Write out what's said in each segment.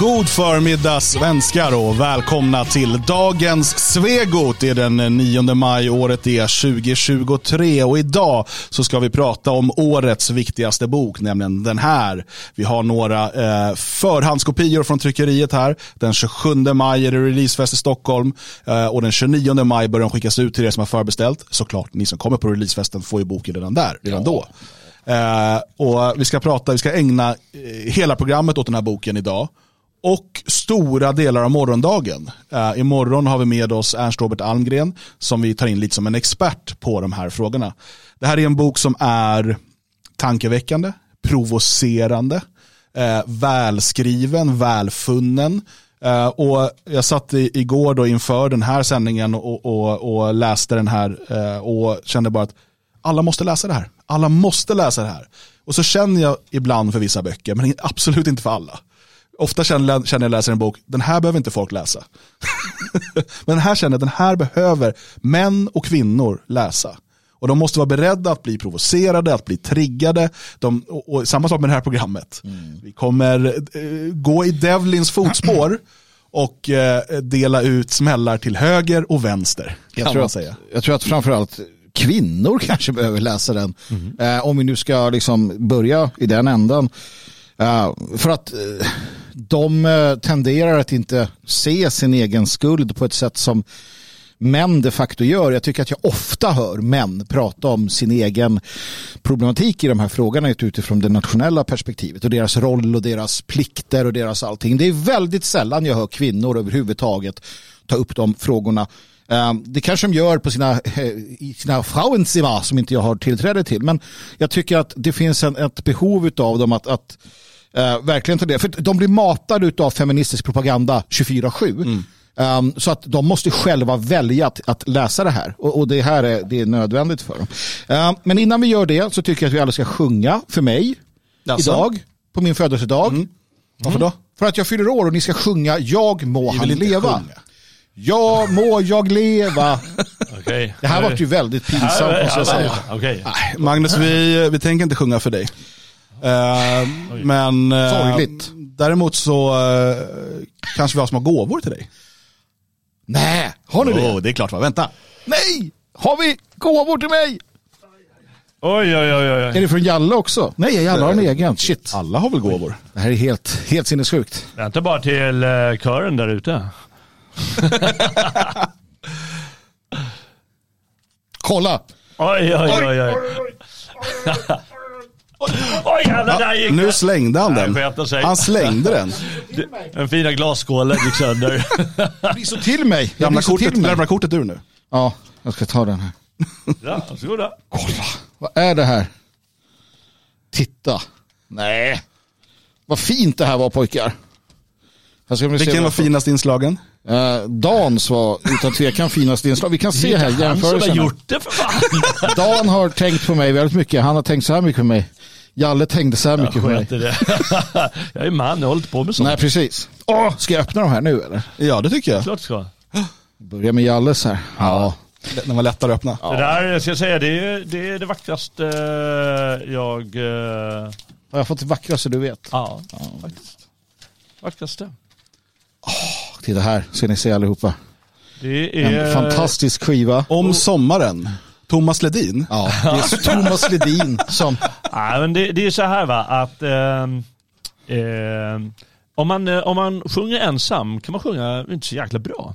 God förmiddag svenskar och välkomna till dagens Svegot. Det är den 9 maj, året är 2023 och idag så ska vi prata om årets viktigaste bok, nämligen den här. Vi har några eh, förhandskopior från tryckeriet här. Den 27 maj är det releasefest i Stockholm eh, och den 29 maj börjar den skickas ut till er som har förbeställt. Såklart, ni som kommer på releasefesten får ju boken redan där, redan då. Eh, och vi ska prata, vi ska ägna eh, hela programmet åt den här boken idag och stora delar av morgondagen. Uh, imorgon har vi med oss Ernst Robert Almgren som vi tar in lite som en expert på de här frågorna. Det här är en bok som är tankeväckande, provocerande, uh, välskriven, välfunnen. Uh, och jag satt i, igår då inför den här sändningen och, och, och läste den här och kände bara att alla måste läsa det här. Alla måste läsa det här. Och så känner jag ibland för vissa böcker, men absolut inte för alla. Ofta känner, känner jag läser en bok, den här behöver inte folk läsa. Men den här känner jag, den här behöver män och kvinnor läsa. Och de måste vara beredda att bli provocerade, att bli triggade. De, och, och samma sak med det här programmet. Mm. Vi kommer eh, gå i Devlins fotspår och eh, dela ut smällar till höger och vänster. Jag tror, att, säga. jag tror att framförallt kvinnor kanske behöver läsa den. Mm. Eh, om vi nu ska liksom börja i den ändan. Uh, för att uh, de eh, tenderar att inte se sin egen skuld på ett sätt som män de facto gör. Jag tycker att jag ofta hör män prata om sin egen problematik i de här frågorna utifrån det nationella perspektivet och deras roll och deras plikter och deras allting. Det är väldigt sällan jag hör kvinnor överhuvudtaget ta upp de frågorna. Eh, det kanske de gör på sina, eh, i sina Frauenzimmer som inte jag har tillträde till. Men jag tycker att det finns en, ett behov av dem att, att Uh, verkligen ta det. För de blir matade av feministisk propaganda 24-7. Mm. Um, så att de måste själva välja att, att läsa det här. Och, och, det här är, det är nödvändigt för dem. Uh, men innan vi gör det så tycker jag att vi alla ska sjunga för mig alltså. idag. På min födelsedag. Mm. Varför då? För att jag fyller år och ni ska sjunga Jag må han leva. Sjunga. Ja må jag leva. okay. Det här var ju väldigt pinsamt måste jag säga. Okay. Magnus, vi, vi tänker inte sjunga för dig. Uh, men uh, däremot så uh, kanske vi har små gåvor till dig. Nej, har ni oh, det? Det är klart va, vänta. Nej, har vi gåvor till mig? Oj, oj, oj, oj. Är det från Jalle också? Nej, Jalle har en egen. Shit. Alla har väl gåvor? Det här är helt, helt sinnessjukt. Vänta bara till uh, kören där ute. Kolla. Oj, oj, oj, oj. Oj, jävlar, där gick Nu slängde han den. Han slängde den. Den fina glasskålen gick sönder. Det blir så till mig. Lämna kortet, lämna kortet ur nu. Ja, jag ska ta den här. Ja, varsågoda. Kolla, vad är det här? Titta. Nej. Vad fint det här var pojkar. Vilken var finast inslagen? Uh, Dans var utan tvekan finast inslag. Vi kan se här jämförelsen. Har gjort det för fan. Dan har tänkt på mig väldigt mycket. Han har tänkt så här mycket på mig. Jalle tänkte så här mycket jag på mig. Det. jag är man, jag har hållit på med sånt. Nej, precis. Åh, ska jag öppna de här nu eller? Ja, det tycker jag. Klart ska. Börja med Jalles här. Ja. Den var lättare att öppna. Ja. Det där, ska jag säga, det är det, är det vackraste jag... Uh... Har jag fått det vackraste du vet? Ja, ja. faktiskt. Vackraste. Titta här, ska ni se allihopa. Det är... En fantastisk skiva. Om sommaren. Thomas Ledin? Ja, det är Thomas Ledin som... Ja, men det, det är så här va, att eh, eh, om, man, eh, om man sjunger ensam kan man sjunga inte så jäkla bra.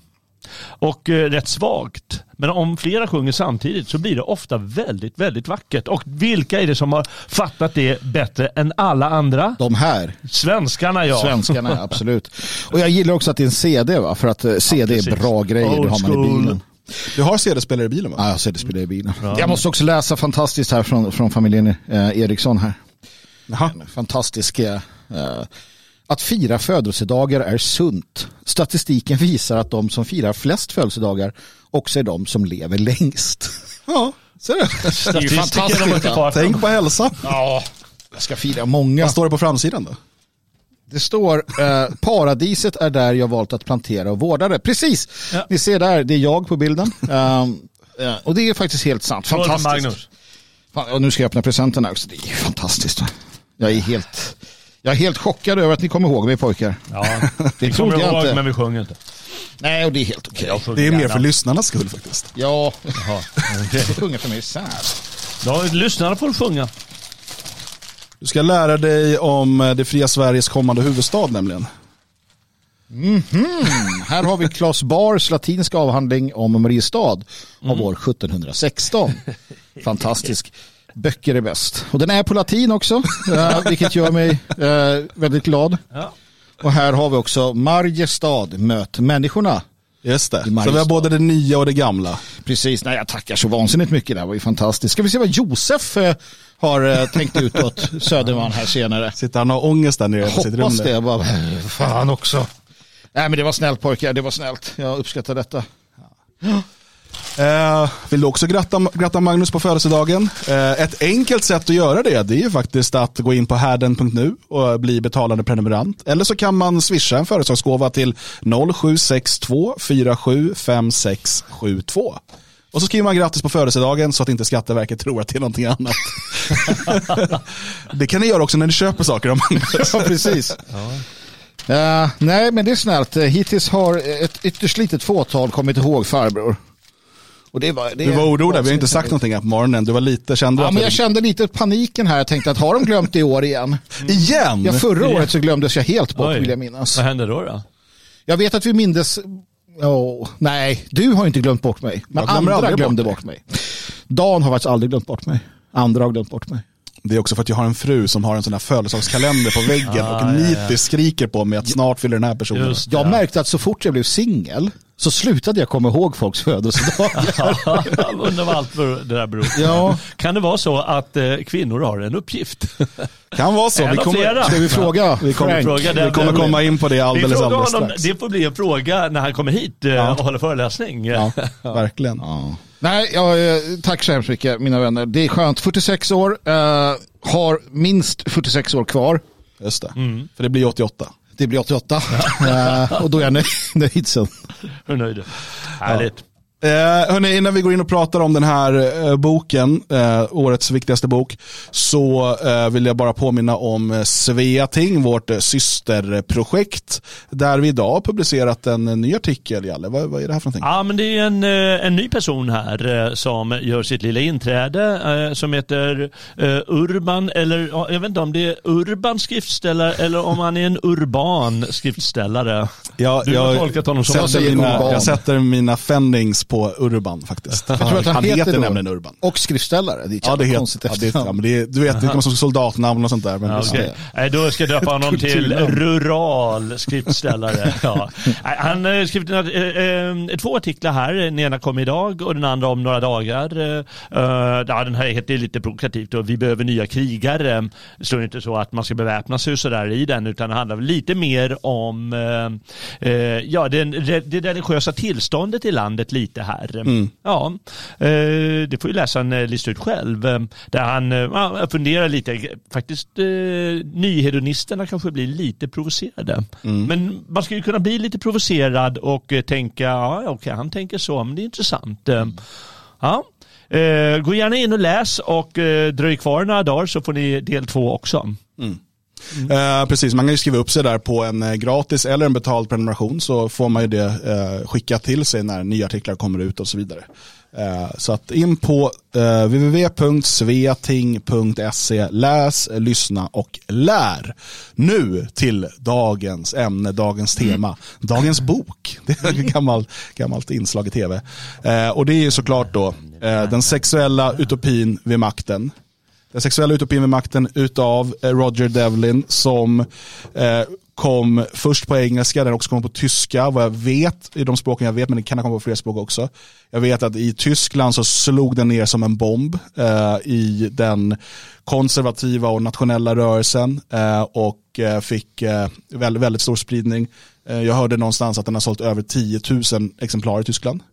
Och eh, rätt svagt. Men om flera sjunger samtidigt så blir det ofta väldigt, väldigt vackert. Och vilka är det som har fattat det bättre än alla andra? De här. Svenskarna ja. Svenskarna, absolut. Och jag gillar också att det är en CD va? För att CD ja, är bra grejer, Old det har man i bilen. Du har CD-spelare i bilen va? Ja, jag har CD-spelare i bilen. Bra. Jag måste också läsa fantastiskt här från, från familjen eh, Eriksson här. Jaha. Fantastisk. Eh, att fira födelsedagar är sunt. Statistiken visar att de som firar flest födelsedagar också är de som lever längst. Ja, ser du? Det är ju fantastiskt. Tänk på hälsan. Ja, jag ska fira många. Vad står det på framsidan då? Det står eh, paradiset är där jag valt att plantera och vårda det. Precis, ja. ni ser där, det är jag på bilden. Um, och det är faktiskt helt sant. Fantastiskt. Fan, och nu ska jag öppna presenterna också. Det är fantastiskt. Jag är helt Jag är helt chockad över att ni kommer ihåg mig pojkar. Ja, Det vi trodde kommer jag ihåg inte. men vi sjunger inte. Nej, och det är helt okej. Sjunger Det är mer för lyssnarnas skull faktiskt. Ja, Jaha. du får sjunga för mig isär. Ja, lyssnarna får sjunga. Du ska lära dig om eh, det fria Sveriges kommande huvudstad nämligen. Här har vi Claes Bars latinska avhandling om Mariestad av år 1716. Fantastisk. Böcker är bäst. Och den är på latin också, eh, vilket gör mig eh, väldigt glad. Ja. Och här har vi också Mariestad, möt människorna. Just det. Så vi har både det nya och det gamla. Precis, nej jag tackar så vansinnigt mycket, det här var ju fantastiskt. Ska vi se vad Josef eh, har tänkt ut åt Söderman här senare. Sitter han och har ångest där nere på sitt rum? Hoppas det, jag bara, fan också. Nej men det var snällt pojkar, det var snällt. Jag uppskattar detta. Eh, vill du också gratta, gratta Magnus på födelsedagen? Eh, ett enkelt sätt att göra det, det är ju faktiskt att gå in på härden.nu och bli betalande prenumerant. Eller så kan man swisha en företagsgåva till 0762 475672. Och så skriver man grattis på födelsedagen så att inte Skatteverket tror att det är någonting annat. det kan ni göra också när ni köper saker av Magnus. Ja, precis. Eh, nej, men det är snällt. Eh, Hittills har ett ytterst litet fåtal kommit ihåg farbror. Och det var, det Du var orolig, vi har inte sagt någonting här på morgonen. Du var lite, kände Ja, att men jag kände lite paniken här. Jag tänkte att har de glömt det i år igen? Igen? Ja, förra året så glömdes jag helt bort Oj. vill jag minnas. Vad hände då? då? Jag vet att vi mindes... Oh, nej, du har inte glömt bort mig. Men andra glömde bort bort mig. Dan har faktiskt aldrig glömt bort mig. Andra har glömt bort mig. Det är också för att jag har en fru som har en sån här födelsedagskalender på väggen Ah, och ja, nitiskt ja. skriker på mig att snart fyller den här personen. Just Jag det. märkte att så fort jag blev singel så slutade jag komma ihåg folks födelsedagar. Undrar vad allt det där beror på. Ja. Kan det vara så att eh, kvinnor har en uppgift? Kan vara så. Vi kommer. Ska vi fråga vi kommer, Frank? Fråga den- vi kommer den- komma in på det alldeles, alldeles honom, strax. det får bli en fråga när han kommer hit eh, och håller föreläsning. Ja, verkligen. Nej, ja, eh, tack så hemskt mycket mina vänner. Det är skönt. 46 år, eh, har minst 46 år kvar. Just det. Mm. För det blir 88. Det blir 88 eh, och då är jag nöjd, sen. Hur nöjd? Härligt. Eh, hörni, innan vi går in och pratar om den här eh, boken, eh, årets viktigaste bok, så eh, vill jag bara påminna om eh, Sveating, vårt eh, systerprojekt, där vi idag har publicerat en eh, ny artikel, Jalle. Vad, vad är det här för någonting? Ja, men det är en, en ny person här eh, som gör sitt lilla inträde eh, som heter eh, Urban, eller ja, jag vet inte om det är Urban skriftställare eller om han är en urban skriftställare. Jag, Du har tolkat honom som- Jag sätter säger mina, Urban. jag sätter mina fendings på Urban faktiskt. Jag tror att han, han heter, heter nämligen Urban. Och skriftställare. Det är ett Ja, det heter, konstigt ja, det, efternamn. ja, det är, du vet, det kommer som soldatnamn och sånt där. Men Ja, okej. det. Nej, Då ska jag döpa honom till rural skriftställare. Ja. Han har skrivit eh, eh, två artiklar här. Den ena kom idag och den andra om några dagar. Eh, eh, ja, den här heter lite provokativt och vi behöver nya krigare. Det står inte så att man ska beväpna sig och sådär i den utan det handlar lite mer om eh, eh, ja, den, det religiösa tillståndet i landet lite här. Ja, eh, det får ju läsaren eh, lista ut själv. Eh, Där han ja, funderar lite, faktiskt nyhedonisterna kanske blir lite provocerade. Men man ska ju kunna bli lite provocerad och tänka, ja okej han tänker så, men det är intressant. Ja. Gå gärna in och läs och dröj kvar några dagar så får ni del två också. Eh, precis, man kan ju skriva upp sig där på en eh, gratis eller en betald prenumeration så får man ju det eh, skickat till sig när nya artiklar kommer ut och så vidare. Eh, så att in på eh, www.sveating.se, läs, lyssna och lär. Nu till dagens ämne, dagens tema, dagens bok. Det är ett gammalt, gammalt inslag i tv. Eh, och det är ju såklart då eh, den sexuella utopin vid makten. Den sexuella utopin vid makten utav eh, Roger Devlin som eh, kom först på engelska, den också kom på tyska, vad jag vet, i de språken jag vet, men den kan ha kommit på fler språk också. Jag vet att i Tyskland så slog den ner som en bomb eh, i den konservativa och nationella rörelsen eh, och eh, fick eh, väldigt, väldigt stor spridning. Jag hörde någonstans att den har sålt över 10 000 exemplar i Tyskland.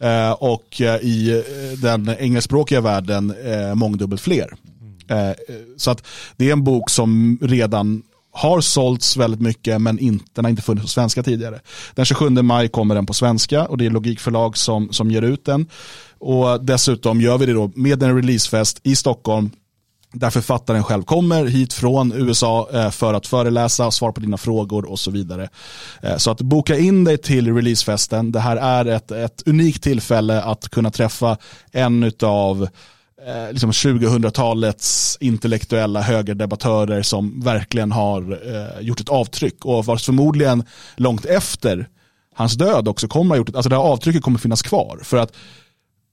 Eh, och i den engelskspråkiga världen mångdubbelt fler. Eh, så att det är en bok som redan har sålts väldigt mycket men inte, den har inte funnits på svenska tidigare. Den 27 maj kommer den på svenska och det är Logikförlag som, som ger ut den. Och dessutom gör vi det då med en releasefest i Stockholm där författaren själv kommer hit från USA eh, för att föreläsa, svara på dina frågor och så vidare. Eh, så att boka in dig till releasefesten. Det här är ett, ett unikt tillfälle att kunna träffa en av eh, liksom 2000-talets intellektuella högerdebattörer som verkligen har eh, gjort ett avtryck och vars förmodligen långt efter hans död också kommer ha gjort, alltså det här avtrycket kommer finnas kvar. För att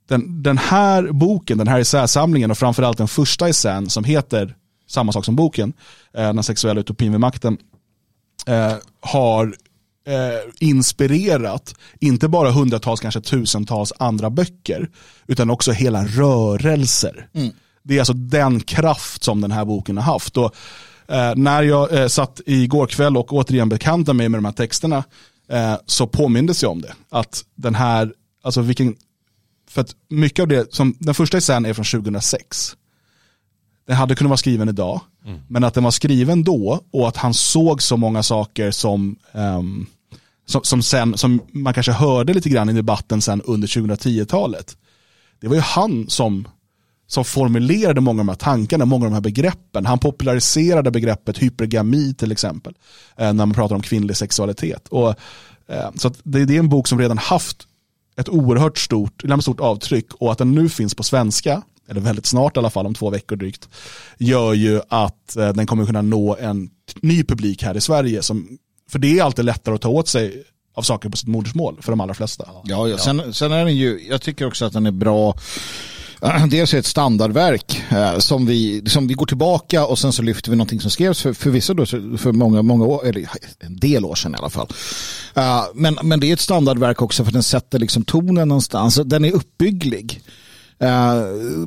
den, den här boken, den här essäsamlingen och framförallt den första essän som heter samma sak som boken, eh, Den sexuella utopin vid makten, eh, har eh, inspirerat inte bara hundratals, kanske tusentals andra böcker, utan också hela rörelser. Mm. Det är alltså den kraft som den här boken har haft. Och, eh, när jag eh, satt igår kväll och återigen bekantade mig med de här texterna, eh, så påmindes jag om det. Att den här, alltså vilken för att mycket av det, som, den första essän är från 2006. Den hade kunnat vara skriven idag, mm. men att den var skriven då och att han såg så många saker som, um, som, som, sen, som man kanske hörde lite grann i debatten sen under 2010-talet. Det var ju han som, som formulerade många av de här tankarna, många av de här begreppen. Han populariserade begreppet hypergami till exempel, eh, när man pratar om kvinnlig sexualitet. Och, eh, så det, det är en bok som redan haft ett oerhört stort, stort avtryck och att den nu finns på svenska, eller väldigt snart i alla fall, om två veckor drygt, gör ju att eh, den kommer kunna nå en ny publik här i Sverige. Som, för det är alltid lättare att ta åt sig av saker på sitt modersmål för de allra flesta. Ja, ja. Sen, sen är den ju, jag tycker också att den är bra Dels är det ett standardverk eh, som, vi, som vi går tillbaka och sen så lyfter vi någonting som skrevs för, vissa då, för många, många år, eller en del år sedan i alla fall. Eh, men, men det är ett standardverk också för den sätter liksom tonen någonstans. Den är uppbygglig. Eh,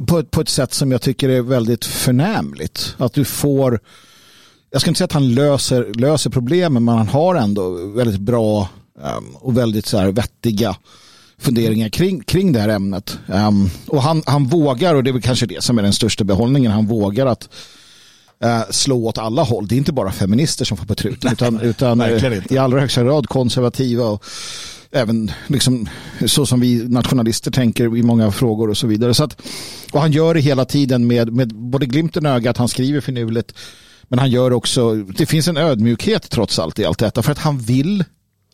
på, ett, på ett sätt som jag tycker är väldigt förnämligt. Att du får, jag ska inte säga att han löser, löser problemen men han har ändå väldigt bra um, och väldigt så här vettiga funderingar kring, kring det här ämnet. Um, och han, han vågar, och det är väl kanske det som är den största behållningen, han vågar att uh, slå åt alla håll. Det är inte bara feminister som får på truten, utan, utan uh, i allra högsta grad konservativa och även liksom, så som vi nationalister tänker i många frågor och så vidare. Så att, och han gör det hela tiden med, med både glimten i ögat, han skriver finurligt, men han gör också, det finns en ödmjukhet trots allt i allt detta, för att han vill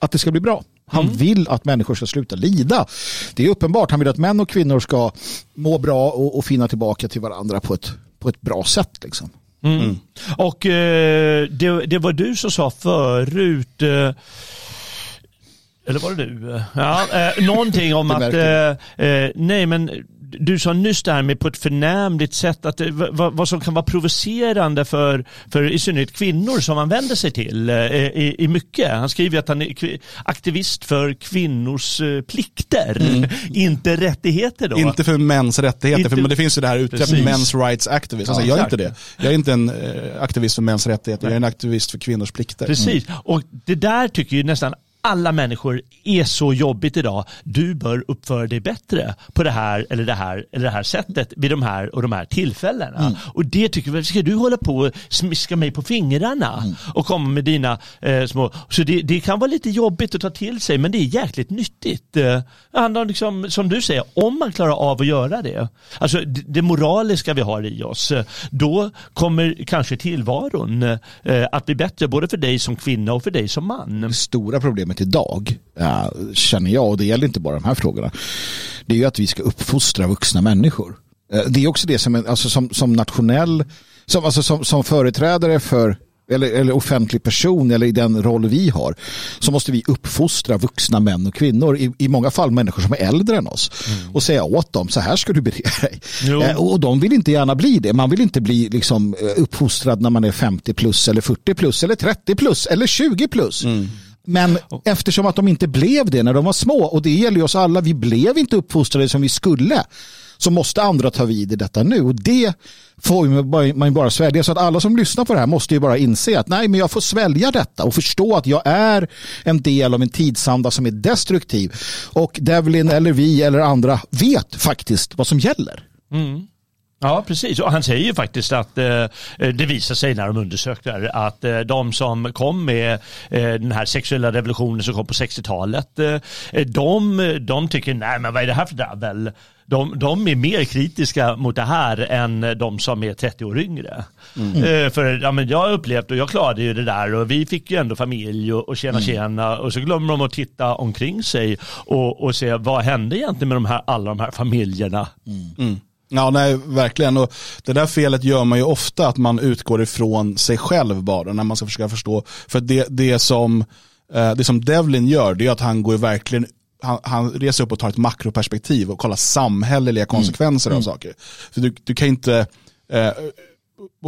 att det ska bli bra. Han mm. vill att människor ska sluta lida. Det är uppenbart. Han vill att män och kvinnor ska må bra och, och finna tillbaka till varandra på ett, på ett bra sätt. Liksom. Mm. Mm. Och eh, det, det, var du som sa förut eh, eller var det du? Ja, eh, någonting om att, eh, eh, nej men du sa nyss det här med på ett förnämligt sätt, att det, vad, vad, som kan vara provocerande för, för i synnerhet kvinnor som han vänder sig till eh, i, i mycket. Han skriver att han är aktivist för kvinnors eh, plikter, mm. inte rättigheter. Då. Inte för mäns rättigheter, inte, för det finns ju det här uttrycket men's rights activist. Alltså, ja, jag är inte det. Jag är inte en eh, aktivist för mäns rättigheter, jag är en aktivist för kvinnors plikter. Precis, mm. och det där tycker ju nästan alla människor är så jobbigt idag. Du bör uppföra dig bättre på det här eller det här eller det här sättet vid de här och de här tillfällena. Mm. Och det tycker vi, ska du hålla på och smiska mig på fingrarna mm. och komma med dina eh, små, så det, det, kan vara lite jobbigt att ta till sig men det är jäkligt nyttigt. Eh, handlar liksom, som du säger, om man klarar av att göra det, alltså det, det moraliska vi har i oss, då kommer kanske tillvaron eh, att bli bättre både för dig som kvinna och för dig som man. Det stora problemet problemet idag, känner jag, och det gäller inte bara de här frågorna, det är ju att vi ska uppfostra vuxna människor. Eh, det är också det som, alltså som, som nationell, som, alltså som, som företrädare för eller, eller offentlig person eller i den roll vi har så måste vi uppfostra vuxna män och kvinnor i, i många fall människor som är äldre än oss mm. och säga åt dem så här ska du bete dig. Eh, och de vill inte gärna bli det. Man vill inte bli liksom, eh, uppfostrad när man är 50 plus eller 40 plus eller 30 plus eller 20 plus. Mm. Men eftersom att de inte blev det när de var små och det gäller ju oss alla, vi blev inte uppfostrade som vi skulle så måste andra ta vid i detta nu och det får man ju bara svälja så att alla som lyssnar på det här måste ju bara inse att nej men jag får svälja detta och förstå att jag är en del av en tidsanda som är destruktiv och Devlin eller vi eller andra vet faktiskt vad som gäller. Mm. Ja, precis. Och han säger ju faktiskt att eh, det visar sig när de undersöker att eh, de som kom med eh, den här sexuella revolutionen som kom på 60-talet, eh, de, de tycker nej men vad är det här för dravel? De, de är mer kritiska mot det här än de som är 30 år yngre. Mm. Eh, för ja, men jag har upplevt och jag klarade ju det där och vi fick ju ändå familj och, och tjäna mm. tjäna och så glömmer de att titta omkring sig och, och se vad hände egentligen med de här, alla de här familjerna. Mm. Mm. Ja, nej, verkligen. Och det där felet gör man ju ofta, att man utgår ifrån sig själv bara när man ska försöka förstå. För det, det, som, eh, det som Devlin gör, det är att han går verkligen han, han reser upp och tar ett makroperspektiv och kollar samhälleliga mm. konsekvenser mm. av saker. För du, du kan inte, eh,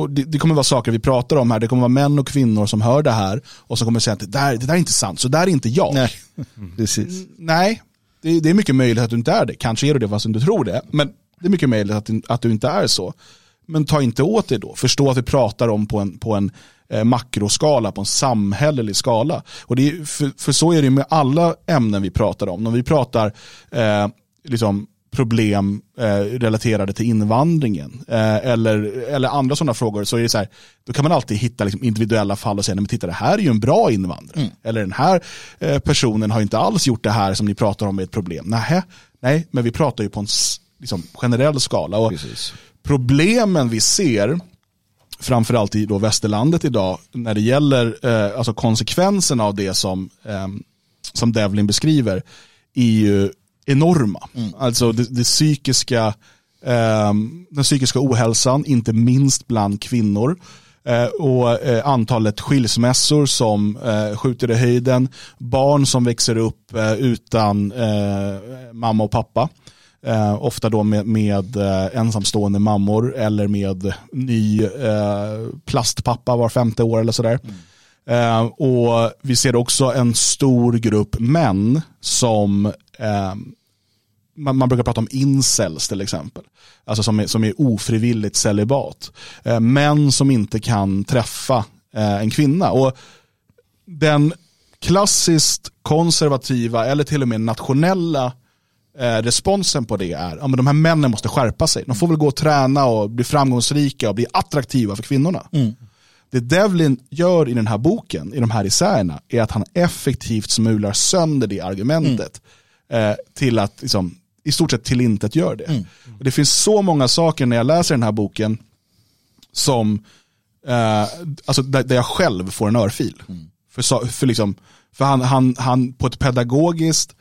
det, det, kommer vara saker vi pratar om här, det kommer vara män och kvinnor som hör det här och som kommer säga att det där, det där är inte sant, så där är inte jag. Nej, Precis. Nej det, det, är mycket möjligt att du inte är det. Kanske är du det fast du inte tror det. Men det är mycket möjligt att, att du inte är så. Men ta inte åt dig då. Förstå att vi pratar om på en, på en eh, makroskala, på en samhällelig skala. Och det är, för, för så är det med alla ämnen vi pratar om. När vi pratar eh, liksom problem eh, relaterade till invandringen eh, eller, eller andra sådana frågor så är det så här, då kan man alltid hitta liksom, individuella fall och säga, men titta det här är ju en bra invandrare. Mm. Eller den här eh, personen har inte alls gjort det här som ni pratar om är ett problem. Nähä, nej, men vi pratar ju på en liksom, generell skala. Och problemen vi ser, framförallt i då västerlandet idag, när det gäller eh, alltså konsekvenserna av det som, eh, som Devlin beskriver, är ju enorma. Mm. Alltså det, det psykiska, eh, den psykiska ohälsan, inte minst bland kvinnor. Eh, och eh, antalet skilsmässor som eh, skjuter i höjden, barn som växer upp eh, utan mamma och pappa. Eh, ofta då med, med eh, ensamstående mammor eller med ny eh, plastpappa var femte år eller sådär. Mm. Eh, och vi ser också en stor grupp män som eh, man, man, brukar prata om incels till exempel. Alltså som är, som är ofrivilligt celibat. Eh, män som inte kan träffa eh, en kvinna. Och den klassiskt konservativa eller till och med nationella Eh, responsen på det är att de här männen måste skärpa sig. De får väl gå och träna och bli framgångsrika och bli attraktiva för kvinnorna. Mm. Det Devlin gör i den här boken, i de här isärerna, är att han effektivt smular sönder det argumentet mm. eh, till att liksom, i stort sett till intet gör det. Mm. Det finns så många saker när jag läser den här boken som, eh, alltså där, där, jag själv får en örfil. Mm. För, för, liksom, för han, han, han på ett pedagogiskt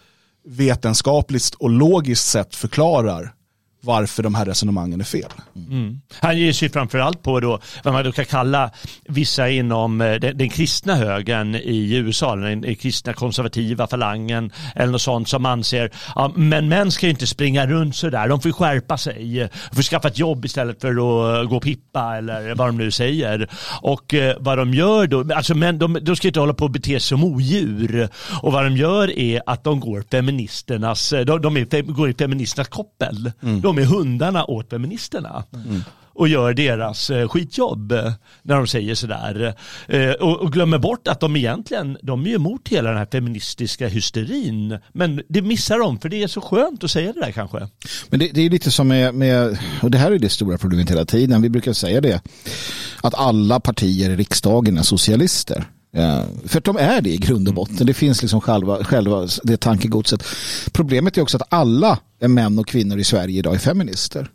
vetenskapligt och logiskt sätt förklarar varför de här resonemangen är fel. Mm. Han ger sig framförallt på då, vad man då kan kalla vissa inom eh, den, den kristna högern i USA, den kristna konservativa falangen eller något sånt som anser ja, men män ska inte springa runt sådär, de får skärpa sig, de får skaffa ett jobb istället för att gå och pippa eller vad de nu säger. Och eh, vad de gör då, alltså män de, de ska inte hålla på och bete sig som odjur och vad de gör är att de går feministernas, de, de är, går i feministernas koppel. Mm de är hundarna åt feministerna. Mm. och gör deras eh, skitjobb eh, när de säger sådär. Eh, och, och glömmer bort att de egentligen de är emot hela den här feministiska hysterin. Men det missar de för det är så skönt att säga det där kanske. Men det, det är lite som med, med, och det här är det stora problemet hela tiden, vi brukar säga det, att alla partier i riksdagen är socialister. För de är det i grund och botten. Det finns liksom själva, själva det tankegodset. Problemet är också att alla män och kvinnor i Sverige idag är feminister.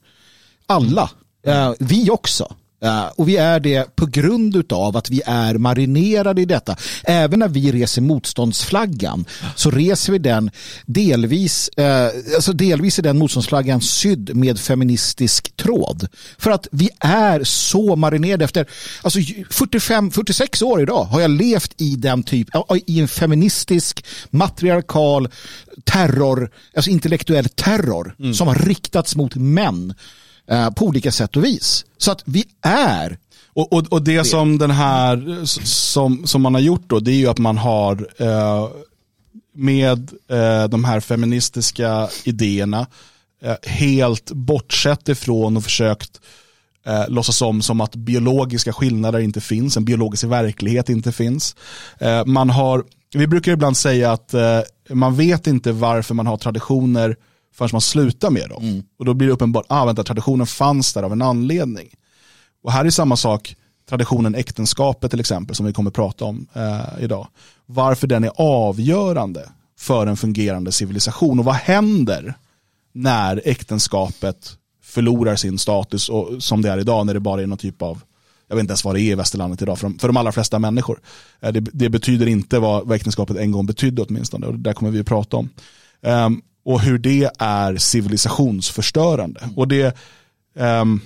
Alla. Uh, vi också. Uh, och vi är det på grund av att vi är marinerade i detta. Även när vi reser motståndsflaggan så reser vi den delvis, uh, alltså delvis är den motståndsflaggan sydd med feministisk tråd. För att vi är så marinerade efter, alltså 45, 46 år idag har jag levt i den typ, i en feministisk, matriarkal terror, alltså intellektuell terror mm. som har riktats mot män Eh, på olika sätt och vis. Så att vi är och, och, och det, det, som den här som, som man har gjort då, det är ju att man har eh, med eh, de här feministiska idéerna eh, helt bortsett ifrån och försökt eh, låtsas om som att biologiska skillnader inte finns, en biologisk verklighet inte finns. Eh, man har, vi brukar ibland säga att eh, man vet inte varför man har traditioner förrän man slutar med dem. Mm. Och då blir det uppenbart, ah vänta, traditionen fanns där av en anledning. Och här är samma sak, traditionen äktenskapet till exempel, som vi kommer att prata om eh, idag. Varför den är avgörande för en fungerande civilisation och vad händer när äktenskapet förlorar sin status och, som det är idag när det bara är någon typ av jag vet inte ens vad det är i västerlandet idag för de, för de allra flesta människor. Eh, det, det, betyder inte vad, vad äktenskapet en gång betydde åtminstone och det där kommer vi att prata om. Um, och hur det är civilisationsförstörande. Mm. Och det, um,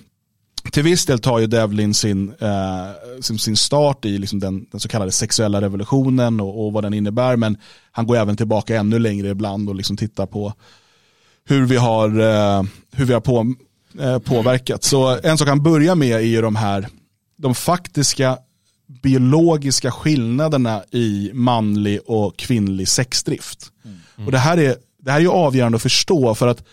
till viss del tar ju Devlin sin, uh, sin, sin, start i liksom den, den, så kallade sexuella revolutionen och, och, vad den innebär. Men han går även tillbaka ännu längre ibland och liksom tittar på hur vi har, uh, hur vi har på, uh, påverkat. Så en sak han börjar med är ju de här de faktiska biologiska skillnaderna i manlig och kvinnlig sexdrift. Mm. Och det här, är, det här är ju avgörande att förstå för att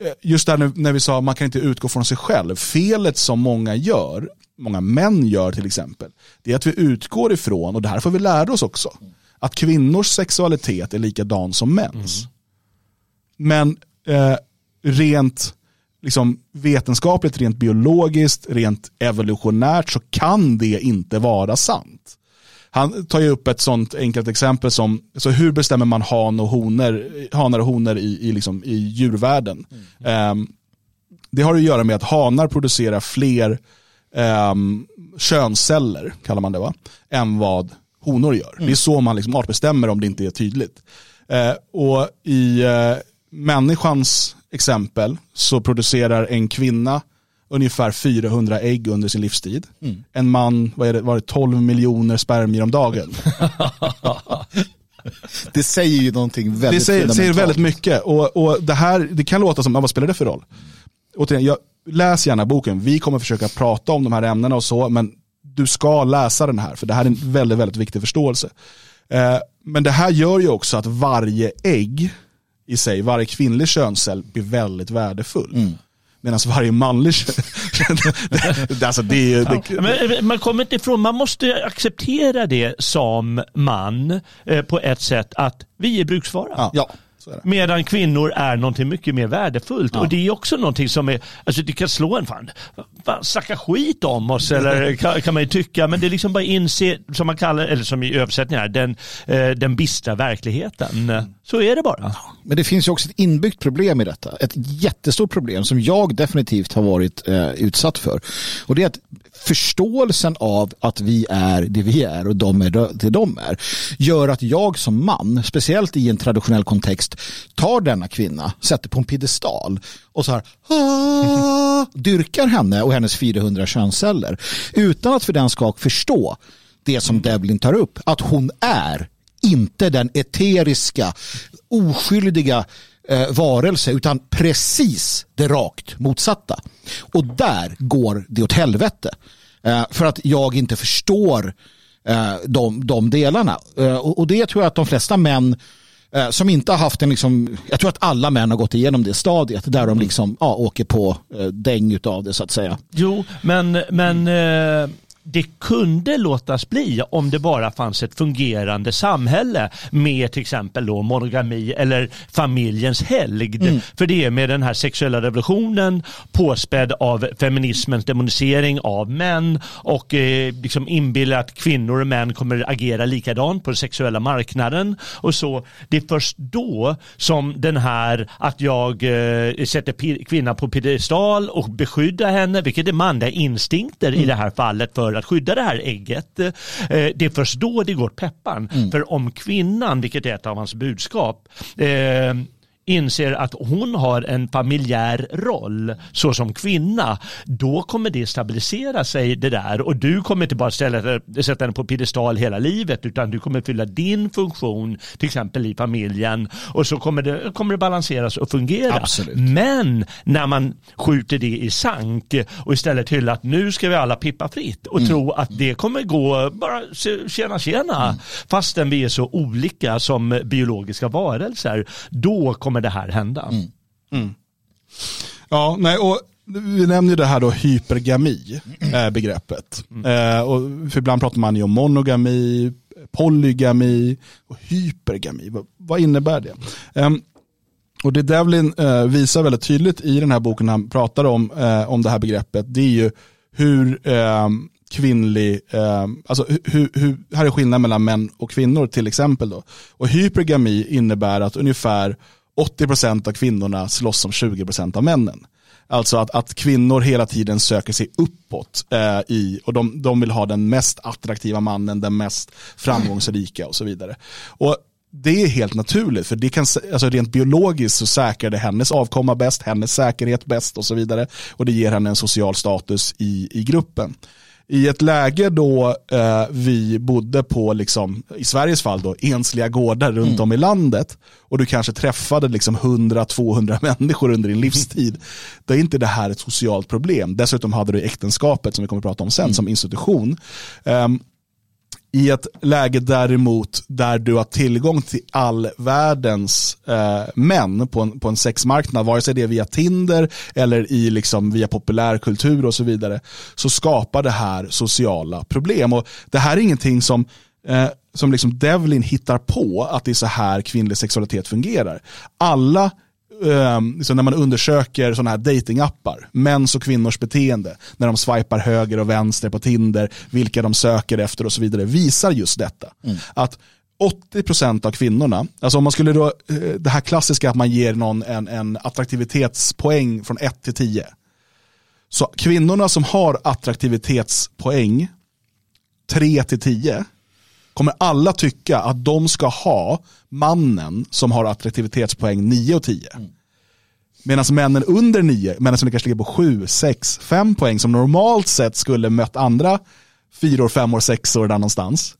eh, just där när vi sa att man kan inte utgå från sig själv. Felet som många gör, många män gör till exempel, det är att vi utgår ifrån, och det här får vi lära oss också, att kvinnors sexualitet är likadan som mäns. Mm. Men eh, rent liksom vetenskapligt, rent biologiskt, rent evolutionärt så kan det inte vara sant. Han tar ju upp ett sånt enkelt exempel som, så hur bestämmer man han och honor, hanar och honor i, i, liksom, i djurvärlden? Mm. Um, det har att göra med att hanar producerar fler um, könsceller, kallar man det va, än vad honor gör. Mm. Det är så man liksom artbestämmer om det inte är tydligt. Uh, och i uh, människans exempel så producerar en kvinna ungefär 400 ägg under sin livstid. Mm. En man, vad är det, var det 12 miljoner spermier om dagen. det säger ju någonting väldigt Det säger, säger väldigt mycket och, och det här, det kan låta som, vad spelar det för roll? Återigen, jag, läs gärna boken, vi kommer försöka prata om de här ämnena och så, men du ska läsa den här, för det här är en väldigt, väldigt viktig förståelse. Eh, men det här gör ju också att varje ägg i sig, varje kvinnlig könscell blir väldigt värdefull. Mm. Medan varje manlig det, alltså det, det, ja, men Man kommer inte ifrån, man måste acceptera det som man eh, på ett sätt att vi är bruksvara. Ja. Medan kvinnor är någonting mycket mer värdefullt. Ja. Och det är också någonting som är, alltså det kan slå en fan, fan snacka skit om oss eller kan, kan, man ju tycka. Men det är liksom bara inse, som man kallar, eller som i översättningar, den, eh, den bistra verkligheten. Så är det bara. Men det finns ju också ett inbyggt problem i detta. Ett jättestort problem som jag definitivt har varit eh, utsatt för. Och det är att förståelsen av att vi är det vi är och de är det de är gör att jag som man, speciellt i en traditionell kontext, tar denna kvinna, sätter på en piedestal och så här dyrkar henne och hennes 400 könsceller utan att för den ska förstå det som Devlin tar upp, att hon är inte den eteriska, oskyldiga eh, varelse utan precis det rakt motsatta. Och där går det åt helvete. Eh, för att jag inte förstår eh, de, de delarna. Eh, och, och, det tror jag att de flesta män eh, som inte har haft en, liksom, jag tror att alla män har gått igenom det stadiet där de liksom, ja, åker på eh, däng utav det så att säga. Jo, men, men eh, det kunde låtas bli om det bara fanns ett fungerande samhälle med till exempel då monogami eller familjens helgd. Mm. För det är med den här sexuella revolutionen påspädd av feminismens demonisering av män och eh, liksom inbillar att kvinnor och män kommer agera likadant på den sexuella marknaden och så. Det är först då som den här att jag eh, sätter kvinnan på piedestal och beskyddar henne, vilket är manliga instinkter mm. i det här fallet för att skydda det här ägget. Eh, det är först då det går peppan. Mm. För om kvinnan, vilket är ett av hans budskap, eh, inser att hon har en familjär roll såsom kvinna, då kommer det stabilisera sig det där och du kommer inte bara ställa, sätta henne på piedestal hela livet utan du kommer fylla din funktion till exempel i familjen och så kommer det, kommer det balanseras och fungera. Absolut. Men när man skjuter det i sank och istället hyllar att nu ska vi alla pippa fritt och mm. tro att det kommer gå bara tjena tjena mm. fastän vi är så olika som biologiska varelser, då kommer kommer det här hända. Mm. Mm. Ja, nej, och vi nämner det här då hypergami, äh, begreppet. Äh, och för ibland pratar man ju om monogami, polygami och hypergami. Vad, vad innebär det? Ähm, och det Devlin eh, visar väldigt tydligt i den här boken han pratar om, om det här begreppet, det är ju hur eh, kvinnlig, eh, alltså hur, hur, här är skillnaden mellan män och kvinnor till exempel. Då. Och hypergami innebär att ungefär 80% av kvinnorna slåss som 20% av männen. Alltså att, att kvinnor hela tiden söker sig uppåt eh, i, och de, de vill ha den mest attraktiva mannen, den mest framgångsrika och så vidare. Och det är helt naturligt, för det kan, alltså rent biologiskt så säkrar det hennes avkomma bäst, hennes säkerhet bäst och så vidare. Och det ger henne en social status i, i gruppen. I ett läge då eh, vi bodde på, liksom, i Sveriges fall, då, ensliga gårdar runt mm. om i landet och du kanske träffade liksom 100-200 människor under din livstid, då är inte det här ett socialt problem. Dessutom hade du äktenskapet, som vi kommer att prata om sen, mm. som institution. Um, i ett läge däremot där du har tillgång till all världens eh, män på en, på en sexmarknad, vare sig det är via Tinder eller i liksom via populärkultur och så vidare, så skapar det här sociala problem. Och Det här är ingenting som eh, som liksom Devlin hittar på att det är så här kvinnlig sexualitet fungerar. Alla liksom när man undersöker sådana här datingappar, mäns och kvinnors beteende, när de swipar höger och vänster på Tinder, vilka de söker efter och så vidare, visar just detta. Mm. Att 80% av kvinnorna, alltså om man skulle då, eh, det här klassiska att man ger någon en, en attraktivitetspoäng från 1 till 10. Så kvinnorna som har attraktivitetspoäng 3 till 10 kommer alla tycka att de ska ha mannen som har attraktivitetspoäng 9 och 10. Mm. Medan männen under 9, männen som kanske ligger på 7, 6, 5 poäng som normalt sett skulle mött andra 4, 5 år, 6 år där någonstans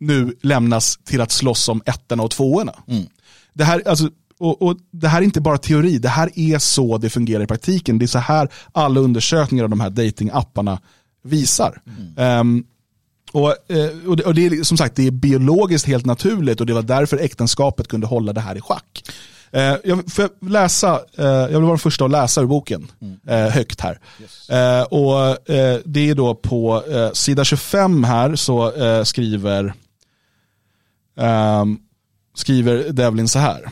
nu lämnas till att slåss om ettorna och tvåorna. Mm. Det här, alltså, och, och, det här är inte bara teori, det här är så det fungerar i praktiken. Det är så här alla undersökningar av de här datingapparna visar. Mm. Um, och, eh, och, det, och det är som sagt det är biologiskt helt naturligt och det var därför äktenskapet kunde hålla det här i schack. Eh, jag, får jag, läsa, eh, jag vill vara den första att läsa ur boken mm. högt här. Yes. och Det är då på sida 25 här så skriver, skriver Devlin så här.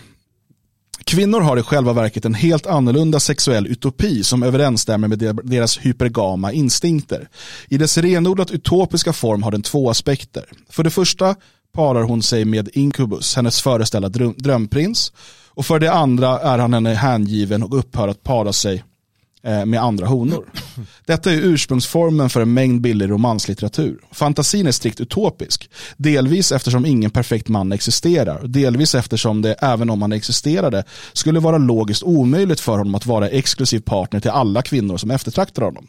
Kvinnor har i själva verket en helt annorlunda sexuell utopi som överensstämmer med deras hypergama instinkter. I dess renodlat utopiska form har den två aspekter. För det första parar hon sig med Incubus, hennes föreställda drömprins. Och för det andra är han henne hängiven och upphör att para sig med andra honor. Detta är ursprungsformen för en mängd billig romanslitteratur. Fantasin är strikt utopisk, delvis eftersom ingen perfekt man existerar, delvis eftersom det, även om han existerade, skulle vara logiskt omöjligt för honom att vara exklusiv partner till alla kvinnor som eftertraktar honom.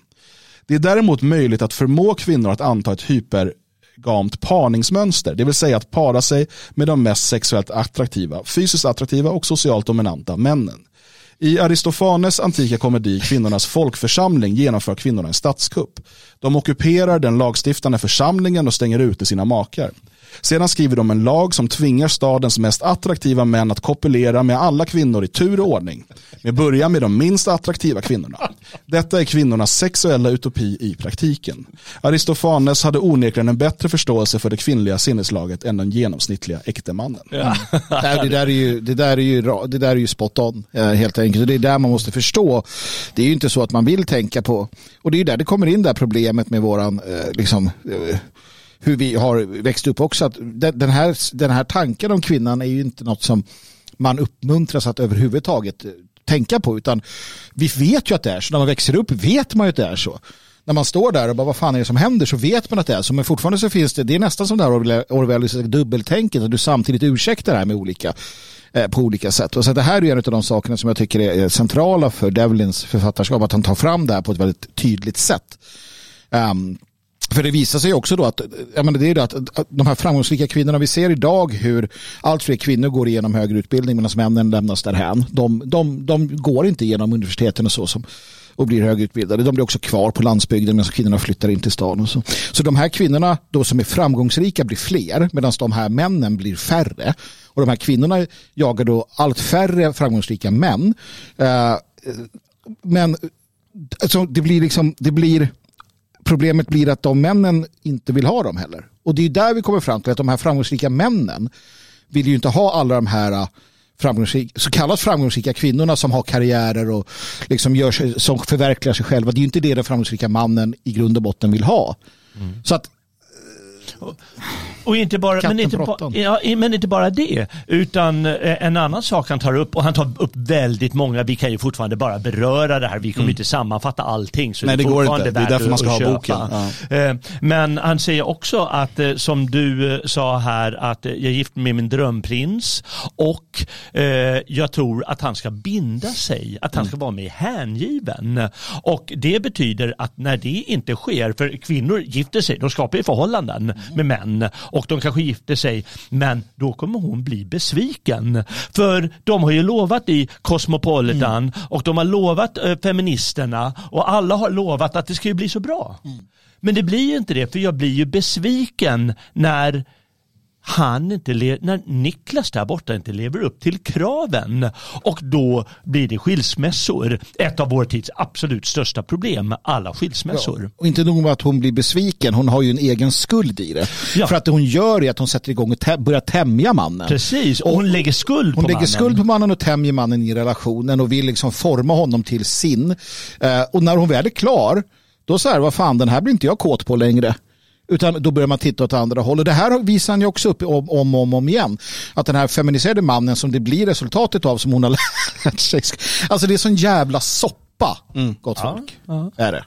Det är däremot möjligt att förmå kvinnor att anta ett hypergamt parningsmönster, det vill säga att para sig med de mest sexuellt attraktiva, fysiskt attraktiva och socialt dominanta männen. I Aristofanes antika komedi Kvinnornas folkförsamling genomför kvinnorna en statskupp. De ockuperar den lagstiftande församlingen och stänger ute sina makar. Sedan skriver de en lag som tvingar stadens mest attraktiva män att kopulera med alla kvinnor i tur och ordning. Med början med de minst attraktiva kvinnorna. Detta är kvinnornas sexuella utopi i praktiken. Aristofanes hade onekligen en bättre förståelse för det kvinnliga sinneslaget än den genomsnittliga äktemannen. Ja. det, där är ju, det, där är ju, det där är ju spot on, eh, helt enkelt. det är där man måste förstå. Det är ju inte så att man vill tänka på, och det är ju där det kommer in det här problemet med våran, eh, liksom, eh, hur vi har växt upp också. Att den, här, den här tanken om kvinnan är ju inte något som man uppmuntras att överhuvudtaget eh, tänka på. Utan vi vet ju att det är så. När man växer upp vet man ju att det är så. När man står där och bara vad fan är det som händer så vet man att det är så. Men fortfarande så finns det, det är nästan som det här Orwelliska dubbeltänket. Att du samtidigt ursäktar det här med olika eh, på olika sätt. Och så det här är en av de sakerna som jag tycker är centrala för Devlins författarskap. Att han tar fram det här på ett väldigt tydligt sätt. Um, för det visar sig också då att, jag menar det är det att, att de här framgångsrika kvinnorna, vi ser idag hur allt fler kvinnor går igenom högre utbildning medan männen lämnas därhän. De, de, de går inte igenom universiteten och så som och blir högutbildade. De blir också kvar på landsbygden medan kvinnorna flyttar in till stan. Och så. så de här kvinnorna då som är framgångsrika blir fler medan de här männen blir färre. Och de här kvinnorna jagar då allt färre framgångsrika män. Uh, men alltså, det blir liksom, det blir problemet blir att de männen inte vill ha dem heller. Och det är där vi kommer fram till att de här framgångsrika männen vill ju inte ha alla de här framgångsrika, så kallat framgångsrika kvinnorna som har karriärer och liksom gör sig, som förverkligar sig själva. Det är ju inte det den framgångsrika mannen i grund och botten vill ha. Mm. Så att och inte bara, men inte, ba, ja, men inte bara det, utan eh, en annan sak han tar upp, och han tar upp väldigt många, vi kan ju fortfarande bara beröra det här, vi kommer mm. inte sammanfatta allting. Så Nej, det, går inte, det är därför man ska ha boken. Ja. Eh, men han säger också att, eh, som du sa här, att jag är gift med min drömprins och jag tror att han ska binda sig, att han ska vara mer hängiven. Och det betyder att när det inte sker, för kvinnor gifter sig, de skapar ju förhållanden med män och de kanske gifter sig men då kommer hon bli besviken. För de har ju lovat i Cosmopolitan mm. och de har lovat äh, feministerna och alla har lovat att det ska bli så bra. Mm. Men det blir ju inte det för jag blir ju besviken när han inte när Niklas där borta inte lever upp till kraven och då blir det skilsmässor. Ett av vår tids absolut största problem, alla skilsmässor. Ja, och inte nog med att hon blir besviken, hon har ju en egen skuld i det. Ja. För att det hon gör är att hon sätter igång och börjar tämja mannen. Precis, och hon lägger skuld hon på lägger mannen. skuld på mannen och tämjer mannen i relationen och vill liksom forma honom till sin. Eh, och när hon väl är klar, då så här, vad fan, den här blir inte jag kåt på längre. Utan då börjar man titta åt andra håll. Och det här visar han ju också upp om och om, om, om igen. Att den här feminiserade mannen som det blir resultatet av som hon har lärt sig. Alltså det är sån jävla soppa, mm. gott folk. Ja, ja. Är det.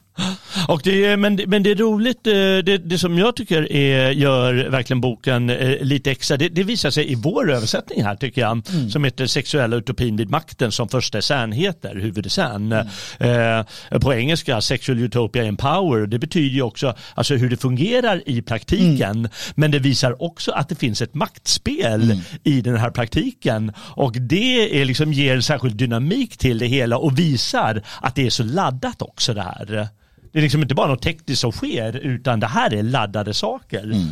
Och det, men, men det är roligt, eh, det, det som jag tycker är, gör verkligen boken eh, lite extra, det, det visar sig i vår översättning här tycker jag, mm. som heter Sexuella utopin vid makten som första essän heter, huvudessän. Mm. Eh, på engelska, Sexual Utopia in Power, det betyder ju också alltså, hur det fungerar i praktiken, mm. men det visar också att det finns ett maktspel mm. i den här praktiken och det är liksom, ger särskild dynamik till det hela och visar att det är så laddat också det här. Det är liksom inte bara något tekniskt som sker utan det här är laddade saker. Mm.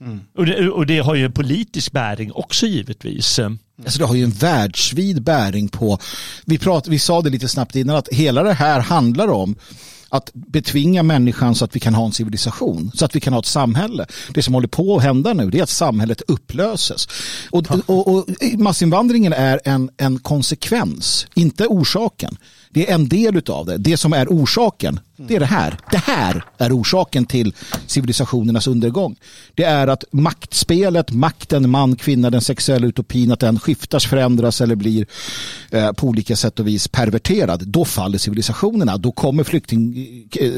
Mm. Och, det, och, det, har ju en politisk bäring också givetvis. Alltså det har ju en världsvid bäring på, vi, prat, vi sa det lite snabbt innan, att hela det här handlar om att betvinga människan så att vi kan ha en civilisation, så att vi kan ha ett samhälle. Det som håller på att hända nu det är att samhället upplöses. Och, och, och massinvandringen är en, en konsekvens, inte orsaken. Det är en del av det. Det som är orsaken, det är det här. Det här är orsaken till civilisationernas undergång. Det är att maktspelet, makten, man, kvinna, den sexuella utopin, att den skiftas, förändras eller blir eh, på olika sätt och vis perverterad. Då faller civilisationerna. Då kommer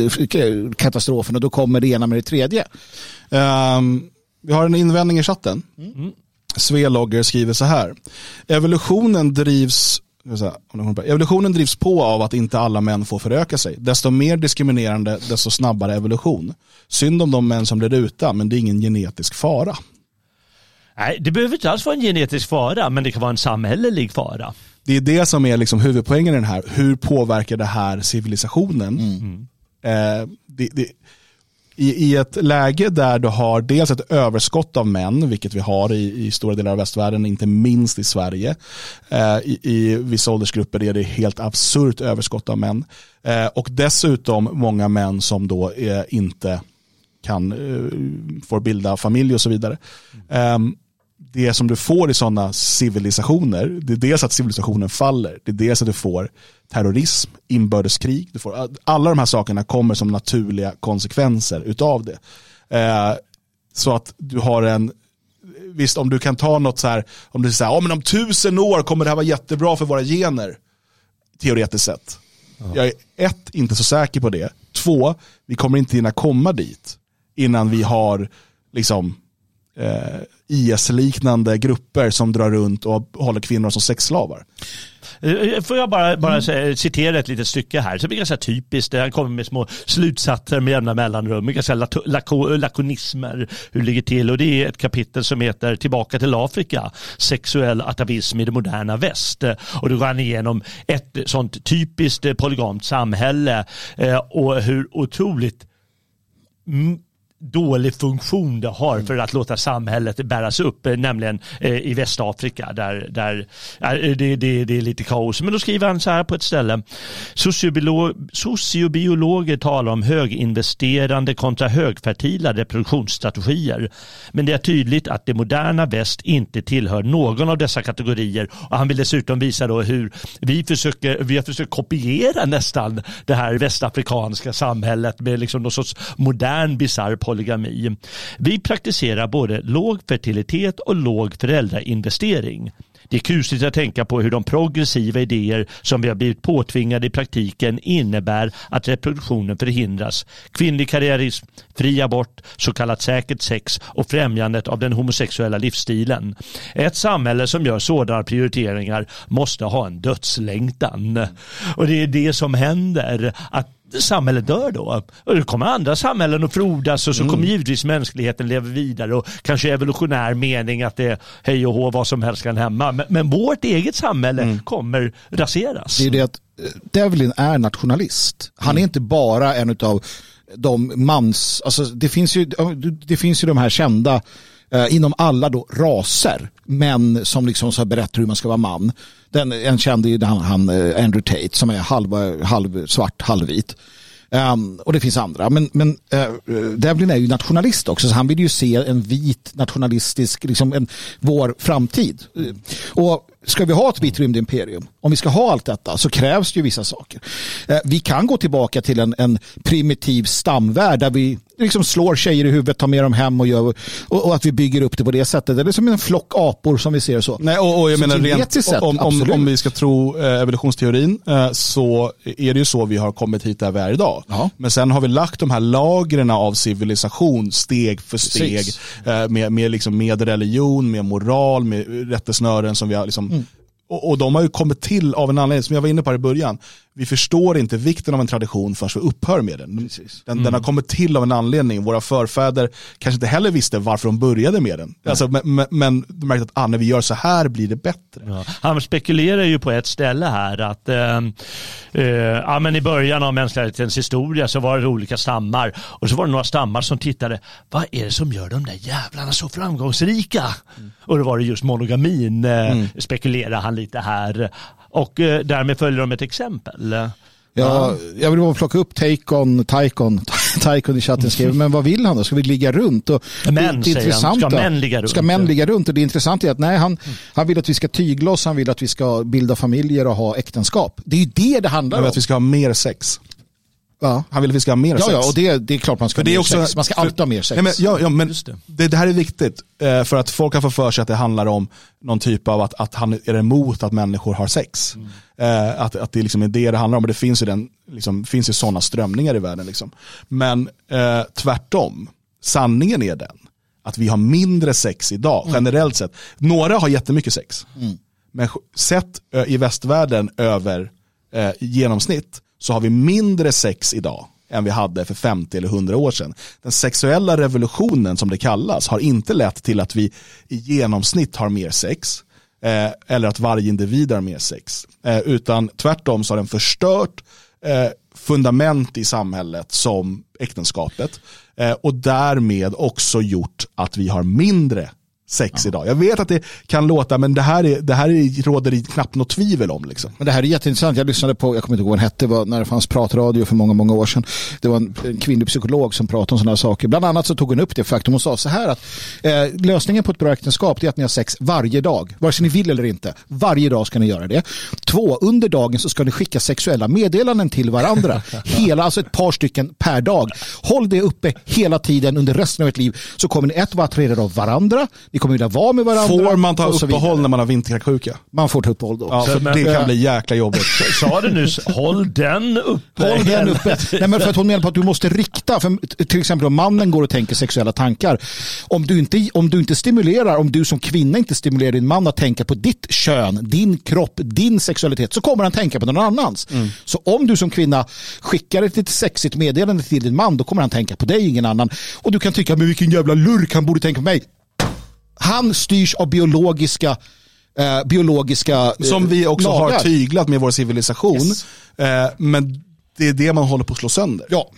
flyktingkatastrofen och då kommer det ena med det tredje. Um, vi har en invändning i chatten. Mm. Swelogger skriver så här. Evolutionen drivs Evolutionen drivs på av att inte alla män får föröka sig. Desto mer diskriminerande, desto snabbare evolution. Synd om de män som blir utan, men det är ingen genetisk fara. Nej, det behöver inte alls vara en genetisk fara, men det kan vara en samhällelig fara. Det är det som är liksom huvudpoängen i den här. Hur påverkar det här civilisationen? Mm. Eh, det, det, i, i ett läge där du har dels ett överskott av män, vilket vi har i, i stora delar av västvärlden, inte minst i Sverige. Eh, i, I vissa åldersgrupper är det helt absurt överskott av män. Eh, och dessutom många män som då eh, inte kan, eh, får bilda familj och så vidare. Mm det som du får i sådana civilisationer, det är dels att civilisationen faller, det är dels att du får terrorism, inbördeskrig, du får, alla de här sakerna kommer som naturliga konsekvenser utav det. Eh, så att du har en, visst om du kan ta något så här, om du säger, ja men om tusen år kommer det här vara jättebra för våra gener, teoretiskt sett. Ja. Jag är ett, inte så säker på det. Två, vi kommer inte hinna komma dit innan vi har liksom eh, IS-liknande grupper som drar runt och håller kvinnor som sexslavar. Eh, får jag bara, bara mm. citera ett litet stycke här. som det är ganska typiskt. Han kommer med små slutsatser med jämna mellanrum. Ganska lako, lakonismer. Hur det ligger till. Och det är ett kapitel som heter Tillbaka till Afrika. Sexuell atavism i det moderna väst. Och då går han igenom ett sånt typiskt polygamt samhälle. Eh, och hur otroligt dålig funktion det har för att låta samhället bäras upp, eh, nämligen eh, i Västafrika där, där det, det, det är lite kaos. Men då skriver han så här på ett ställe. Sociobiolog, sociobiologer talar om höginvesterande kontra högfertila reproduktionsstrategier. Men det är tydligt att det moderna väst inte tillhör någon av dessa kategorier. Och han vill dessutom visa då hur vi, försöker, vi har försökt kopiera nästan det här västafrikanska samhället med liksom någon sorts modern bisarr polygami. Vi praktiserar både låg fertilitet och låg föräldrainvestering. Det är kusligt att tänka på hur de progressiva idéer som vi har blivit påtvingade i praktiken innebär att reproduktionen förhindras. Kvinnlig karriärism, fri abort, så kallat säkert sex och främjandet av den homosexuella livsstilen. Ett samhälle som gör sådana prioriteringar måste ha en dödslängtan. Och det är det som händer. Att samhället dör då. Och det kommer andra samhällen att frodas och så mm. kommer givetvis mänskligheten leva vidare och kanske evolutionär mening att det är hej och hå vad som helst kan hemma. Men, men vårt eget samhälle mm. kommer raseras. Det är det att eh, Devlin är nationalist. Han är mm. inte bara en av de mans, alltså det finns ju, det finns ju de här kända eh, inom alla då raser, män som liksom så berättar hur man ska vara man. Den, en känd är han, han Andrew Tate som är halv, halv svart, halvvit. Um, och det finns andra. Men, men uh, Devlin är ju nationalist också så han vill ju se en vit nationalistisk, liksom en, vår framtid. Uh, och ska vi ha ett vitt rymdimperium, om vi ska ha allt detta så krävs det ju vissa saker. Uh, vi kan gå tillbaka till en, en primitiv stamvärld där vi liksom slår tjejer i huvudet, tar med dem hem och, gör, och, och, att vi bygger upp det på det sättet. Eller som en flock apor som vi ser så. Nej, och, och jag så menar rent, sätt, om, om, om, vi ska tro eh, evolutionsteorin eh, så är det ju så vi har kommit hit där vi är idag. Ja. Men sen har vi lagt de här lagren av civilisation steg för steg eh, med, med, liksom, med religion, med moral, med rättesnören som vi har liksom, mm. och, och de har ju kommit till av en anledning, som jag var inne på i början vi förstår inte vikten av en tradition förrän vi upphör med den. Den, mm. den, har kommit till av en anledning. Våra förfäder kanske inte heller visste varför de började med den. Alltså, men, men de märkte att ah, när vi gör så här blir det bättre. Ja. Han spekulerar ju på ett ställe här att eh, eh, ja, men i början av mänsklighetens historia så var det olika stammar och så var det några stammar som tittade, vad är det som gör de där jävlarna så framgångsrika? Mm. Och då var det just monogamin, eh, mm. spekulerar han lite här. Och eh, därmed följer de ett exempel. Ja, jag vill bara plocka upp Taikon, Taikon, Taikon i chatten skriver, men vad vill han då? Ska vi ligga runt? Och män, det, det Ska män ligga runt? Ska män ligga runt? Och det intressanta är att nej, han, han vill att vi ska tygla oss, han vill att vi ska bilda familjer och ha äktenskap. Det är ju det det handlar om. att vi ska ha mer sex. Ja. Han vill att vi ska ha mer ja, sex. Ja, och det, det är klart man ska ha mer också, sex. Man ska alltid ha mer sex. Nej, men, ja, ja, men det. Det, här är viktigt. Eh, för att folk har fått för sig att det handlar om någon typ av att, att han är emot att människor har sex. Mm. Att, att det liksom är det det handlar om. Och det finns ju, den, liksom, finns ju sådana strömningar i världen. Liksom. Men eh, tvärtom, sanningen är den att vi har mindre sex idag, mm. generellt sett. Några har jättemycket sex. Mm. Men sett eh, i västvärlden över eh, genomsnitt så har vi mindre sex idag än vi hade för 50 eller 100 år sedan. Den sexuella revolutionen som det kallas har inte lett till att vi i genomsnitt har mer sex eh, eller att varje individ har mer sex. Eh, utan tvärtom så har den förstört eh, fundament i samhället som äktenskapet eh, och därmed också gjort att vi har mindre sex ja. idag. Jag vet att det kan låta, men det här, är, det här är, råder det knappt något tvivel om. Liksom. Men det här är jätteintressant. Jag lyssnade på, jag kommer inte ihåg vad den hette, var när det fanns pratradio för många, många år sedan. Det var en, en kvinnlig psykolog som pratade om sådana här saker. Bland annat så tog hon upp det faktum. Hon sa så här att eh, lösningen på ett bra äktenskap är att ni har sex varje dag. Vare sig ni vill eller inte. Varje dag ska ni göra det. Två, under dagen så ska ni skicka sexuella meddelanden till varandra. Hela, alltså ett par stycken per dag. Håll det uppe hela tiden under resten av ert liv så kommer ni ett vara attraherade av varandra vi kommer vilja vara med varandra. Får man ta uppehåll när man har vinterkräksjuka? Man får ta uppehåll då. Ja, för men, det kan bli jäkla jobbigt. Sa du nyss, håll den uppe. Håll den uppe. Nej, men för att hon menar på att du måste rikta, för till exempel om mannen går och tänker sexuella tankar. Om du inte, om du inte stimulerar, om du som kvinna inte stimulerar din man att tänka på ditt kön, din kropp, din sexualitet, så kommer han tänka på någon annans. Mm. Så om du som kvinna skickar ett lite sexigt meddelande till din man, då kommer han tänka på dig, ingen annan. Och du kan tycka, men vilken jävla lurk, han borde tänka på mig han styrs av biologiska eh, biologiska eh, Som vi också lagar. har tyglat med vår civilisation. Yes. Eh, men det är det man håller på att slå sönder. Ja.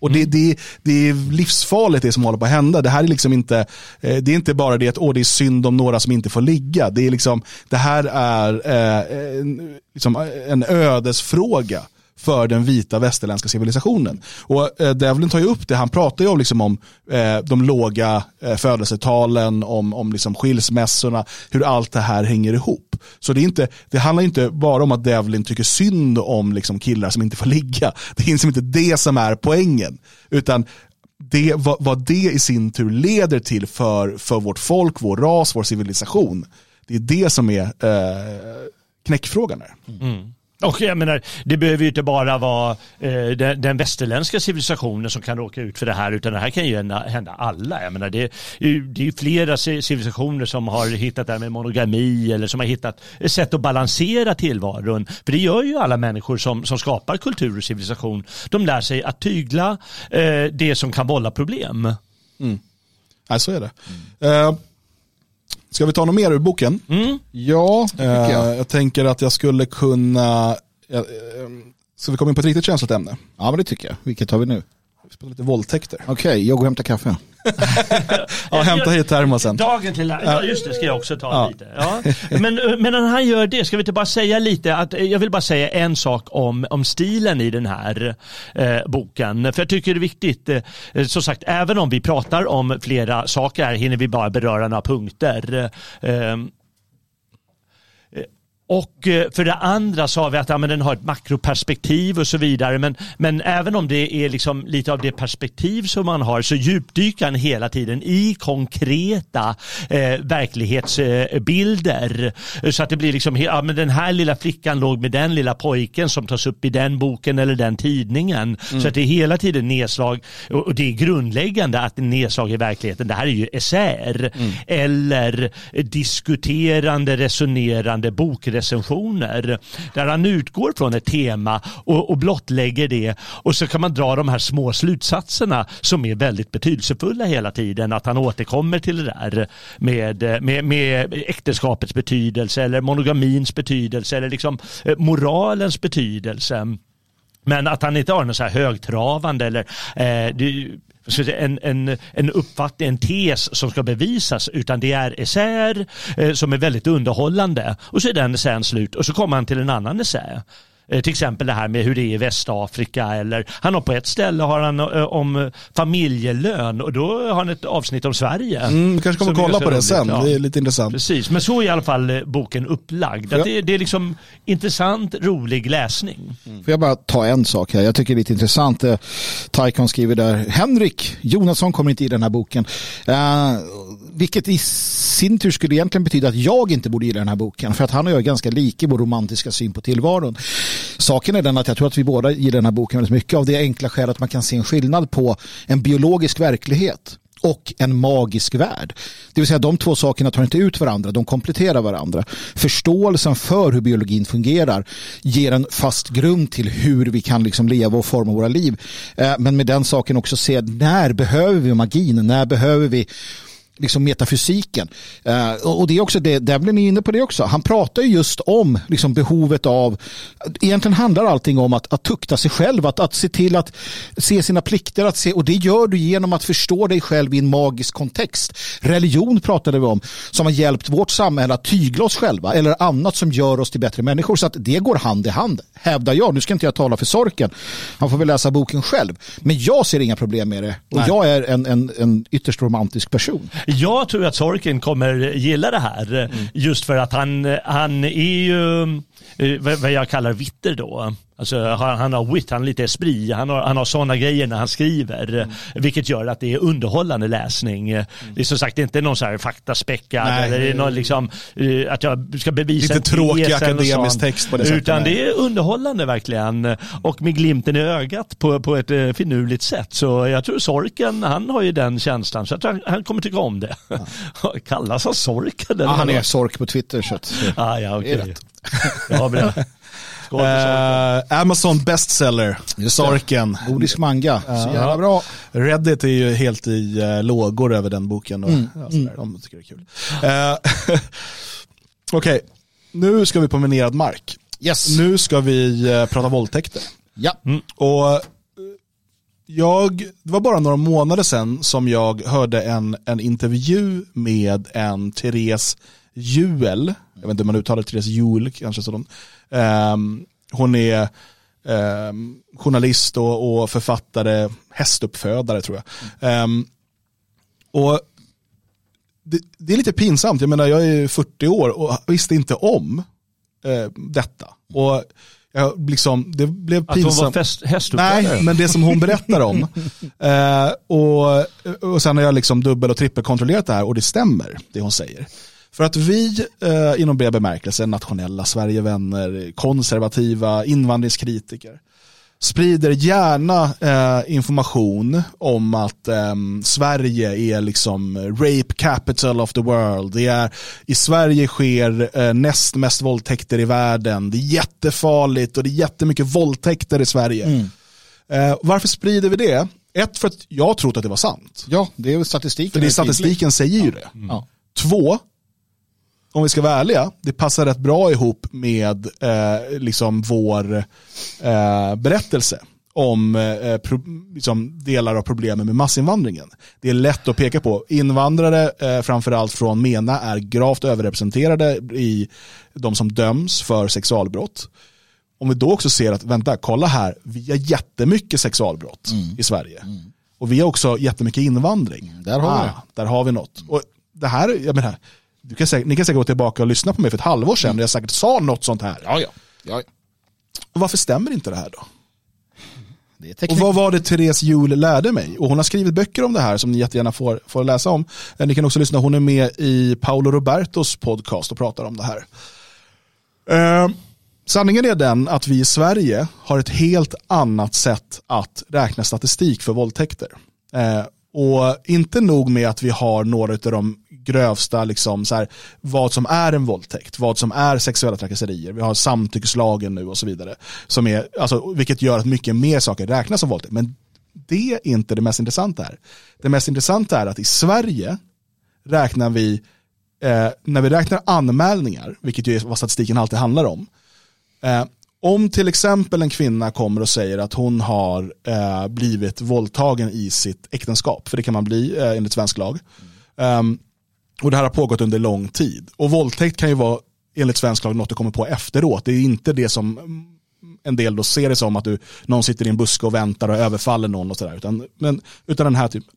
Och det, det, det är livsfarligt det som håller på att hända. Det här är liksom inte, eh, det är inte bara det att åh, det är synd om några som inte får ligga. Det, är liksom, det här är eh, en, liksom en ödesfråga för den vita västerländska civilisationen. Och eh, Devlin tar ju upp det, han pratar ju om, liksom om eh, de låga eh, födelsetalen, om, om liksom skilsmässorna, hur allt det här hänger ihop. Så det, är inte, det handlar inte bara om att Devlin tycker synd om liksom killar som inte får ligga. Det är liksom inte det som är poängen. Utan det, vad, vad det i sin tur leder till för, för vårt folk, vår ras, vår civilisation. Det är det som är eh, knäckfrågan. Här. Mm. Och jag menar, det behöver ju inte bara vara eh, den, den västerländska civilisationen som kan råka ut för det här, utan det här kan ju hända, hända alla. Jag menar, det, det är ju flera civilisationer som har hittat det här med monogami eller som har hittat ett sätt att balansera tillvaron. För det gör ju alla människor som, som skapar kultur och civilisation. De lär sig att tygla eh, det som kan vålla problem. Mm. Ja, så är det. Mm. Uh, Ska vi ta något mer ur boken? Mm. Ja, det jag. Uh, jag tänker att jag skulle kunna, uh, ska vi komma in på ett riktigt känsligt ämne? Ja, men det tycker jag. Vilket har vi nu? Vi spelar lite våldtäkter. Okej, okay, jag går och hämtar kaffe. ja, hämta hit termosen. Dagen till, ja just det ska jag också ta ja. lite. Ja. Men, men när han gör det, ska vi inte bara säga lite, att jag vill bara säga en sak om, om stilen i den här eh, boken. För jag tycker det är viktigt, eh, som sagt, även om vi pratar om flera saker här hinner vi bara beröra några punkter. Eh, och eh, för det andra sa vi att ja, men den har ett makroperspektiv och så vidare. Men, men även om det är liksom lite av det perspektiv som man har så djupdyker han hela tiden i konkreta eh, verklighetsbilder. Så att det blir liksom, ja, men den här lilla flickan låg med den lilla pojken som tas upp i den boken eller den tidningen. Mm. Så att det är hela tiden nedslag och, det är grundläggande att det är nedslag i verkligheten. Det här är ju essäer mm. eller diskuterande, resonerande bok recensioner där han utgår från ett tema och, och blottlägger det och så kan man dra de här små slutsatserna som är väldigt betydelsefulla hela tiden. Att han återkommer till det där med, med, med äktenskapets betydelse eller monogamins betydelse eller liksom eh, moralens betydelse. Men att han inte har något så här högtravande eller eh, en, en, en uppfattning, en tes som ska bevisas utan det är essäer eh, som är väldigt underhållande och så är den essän slut och så kommer han till en annan essä. Eh, till exempel det här med hur det är i Västafrika eller han har på ett ställe har han eh, om familjelön och då har han ett avsnitt om Sverige. Mm, kanske kommer kolla på det sen, ja. det är lite intressant. Precis, men så är i alla fall eh, boken upplagd. Ja. Det, det, är liksom intressant, rolig läsning. Mm. Får jag bara ta en sak här, jag tycker det är lite intressant. Taikon skriver där, Henrik Jonasson kommer inte i den här boken. Uh, vilket i sin tur skulle egentligen betyda att jag inte borde gilla den här boken. För att han och jag är ganska lika i vår romantiska syn på tillvaron. Saken är den att jag tror att vi båda gillar den här boken väldigt mycket av det enkla skälet att man kan se en skillnad på en biologisk verklighet och en magisk värld. Det vill säga de två sakerna tar inte ut varandra, de kompletterar varandra. Förståelsen för hur biologin fungerar ger en fast grund till hur vi kan liksom leva och forma våra liv. Eh, men med den saken också se när behöver vi magin, när behöver vi liksom metafysiken. Uh, och det är också det, Devlin är inne på det också. Han pratar just om liksom behovet av, egentligen handlar allting om att, att tukta sig själv, att, att se till att se sina plikter, att se, och det gör du genom att förstå dig själv i en magisk kontext. Religion pratade vi om, som har hjälpt vårt samhälle att tygla oss själva, eller annat som gör oss till bättre människor. Så att det går hand i hand, hävdar jag. Nu ska inte jag tala för Sorken, han får väl läsa boken själv. Men jag ser inga problem med det, och Nej. jag är en, en, en ytterst romantisk person. Jag tror att Sorkin kommer gilla det här mm. just för att han, han är ju eh, vad jag kallar vitter då. Alltså, han, han har wit, han har lite esprit, han har, han har sådana grejer när han skriver. Mm. Vilket gör att det är underhållande läsning. Mm. Det är som sagt inte någon så här faktaspäckad Nej. eller det är någon liksom, uh, att jag ska bevisa Lite tråkig akademisk text på det sättet. Utan det är underhållande verkligen. Och med glimten i ögat på, på ett uh, finurligt sätt. Så jag tror Sorken, han har ju den känslan. Så jag tror han, han kommer tycka om det. Ja. Kallas han Sorken? Ja, han är Sork på Twitter. Så att, ah, ja, okay. det är rätt. Ja, bra. Uh, Amazon bestseller, Sarken. Nordisk manga, så jävla bra. Reddit är ju helt i uh, lågor över den boken. Och, mm. ja, mm. De tycker det är kul. Uh, Okej, okay. nu ska vi på minerad mark. Yes. Nu ska vi uh, prata våldtäkter. Ja. Mm. Och jag, det var bara några månader sedan som jag hörde en, en intervju med en Therese Juel. Jag vet inte om man uttalar Therese Juel kanske. Sådan. Um, hon är um, journalist och, och, författare, hästuppfödare tror jag. Um, och det, det, är lite pinsamt, jag menar jag är 40 år och visste inte om uh, detta. Och jag, liksom, det blev pinsamt. Att hon var fest, Nej, men det som hon berättar om. eh, och, och sen har jag liksom dubbel och trippelkontrollerat det här och det stämmer, det hon säger. För att vi eh, inom bred bemärkelse, nationella Sverigevänner, konservativa, invandringskritiker, sprider gärna eh, information om att eh, Sverige är liksom rape capital of the world. Det är, I Sverige sker eh, näst mest våldtäkter i världen. Det är jättefarligt och det är jättemycket våldtäkter i Sverige. Mm. Eh, varför sprider vi det? Ett, för att jag trott att det var sant. Ja, det är statistiken. För det är statistiken säger ju det. Mm. Två, om vi ska vara ärliga, det passar rätt bra ihop med eh, liksom vår eh, berättelse om eh, pro, liksom delar av problemen med massinvandringen. Det är lätt att peka på. Invandrare, eh, framförallt från MENA, är gravt överrepresenterade i de som döms för sexualbrott. Om vi då också ser att, vänta, kolla här, vi har jättemycket sexualbrott mm. i Sverige. Mm. Och vi har också jättemycket invandring. Där har, ah, vi. där har vi något. Och det här, jag menar, du kan säkert, ni kan säkert gå tillbaka och lyssna på mig för ett halvår sedan mm. jag säkert sa något sånt här. Ja, ja. ja. Och varför stämmer inte det här då? Det och vad var det Therese Juhl lärde mig? Och hon har skrivit böcker om det här som ni jättegärna får, får läsa om. Eh, ni kan också lyssna, hon är med i Paolo Robertos podcast och pratar om det här. Eh, sanningen är den att vi i Sverige har ett helt annat sätt att räkna statistik för våldtäkter. Eh, och inte nog med att vi har några av de grövsta, liksom, så här, vad som är en våldtäkt, vad som är sexuella trakasserier. Vi har samtyckeslagen nu och så vidare. Som är, alltså, vilket gör att mycket mer saker räknas som våldtäkt. Men det är inte det mest intressanta här. Det mest intressanta är att i Sverige räknar vi, eh, när vi räknar anmälningar, vilket ju är vad statistiken alltid handlar om, eh, om till exempel en kvinna kommer och säger att hon har eh, blivit våldtagen i sitt äktenskap, för det kan man bli eh, enligt svensk lag. Um, och det här har pågått under lång tid. Och våldtäkt kan ju vara enligt svensk lag något du kommer på efteråt. Det är inte det som en del då ser det som att du, någon sitter i en buske och väntar och överfaller någon och sådär. Utan, men, utan den här typen.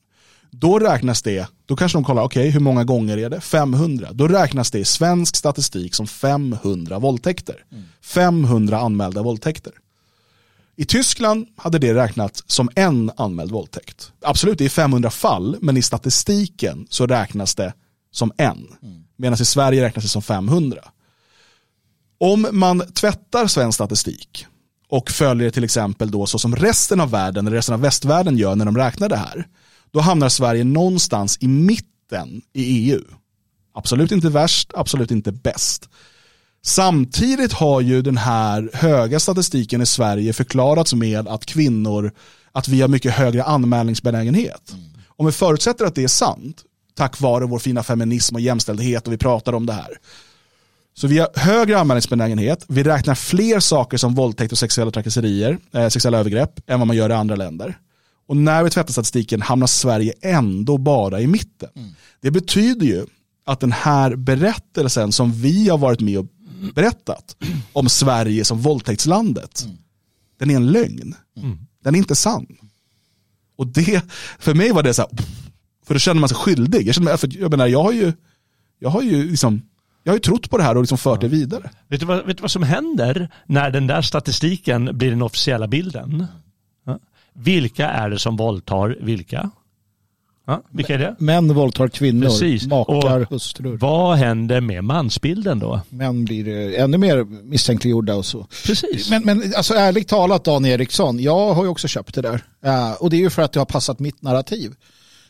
Då räknas det, då kanske de kollar, okej okay, hur många gånger är det? 500. Då räknas det i svensk statistik som 500 våldtäkter. Mm. 500 anmälda våldtäkter. I Tyskland hade det räknats som en anmäld våldtäkt. Absolut, det är 500 fall, men i statistiken så räknas det som en. Mm. Medan i Sverige räknas det som 500. Om man tvättar svensk statistik och följer till exempel då så som resten av världen, resten av västvärlden gör när de räknar det här, då hamnar Sverige någonstans i mitten i EU. Absolut inte värst, absolut inte bäst. Samtidigt har ju den här höga statistiken i Sverige förklarats med att kvinnor, att vi har mycket högre anmälningsbenägenhet. Mm. Om vi förutsätter att det är sant, tack vare vår fina feminism och jämställdhet och vi pratar om det här. Så vi har högre anmälningsbenägenhet, vi räknar fler saker som våldtäkt och sexuella trakasserier, eh, sexuella övergrepp än vad man gör i andra länder. Och när vi tvättar statistiken hamnar Sverige ändå bara i mitten. Mm. Det betyder ju att den här berättelsen som vi har varit med och berättat om Sverige som våldtäktslandet, mm. den är en lögn. Mm. Den är inte sann. Och det, för mig var det så här, för då känner man sig skyldig. Jag, känner, för jag, menar, jag har ju, jag har ju liksom, jag har ju trott på det här och liksom fört det vidare. Vet du, vad, vet du vad som händer när den där statistiken blir den officiella bilden? Ja. Vilka är det som våldtar vilka? Ja, vilka är det? Män våldtar kvinnor, Precis. makar, och hustrur. Vad händer med mansbilden då? Män blir eh, ännu mer misstänkliggjorda och så. Precis. Men, men alltså ärligt talat Dan Eriksson, jag har ju också köpt det där. Uh, och det är ju för att det har passat mitt narrativ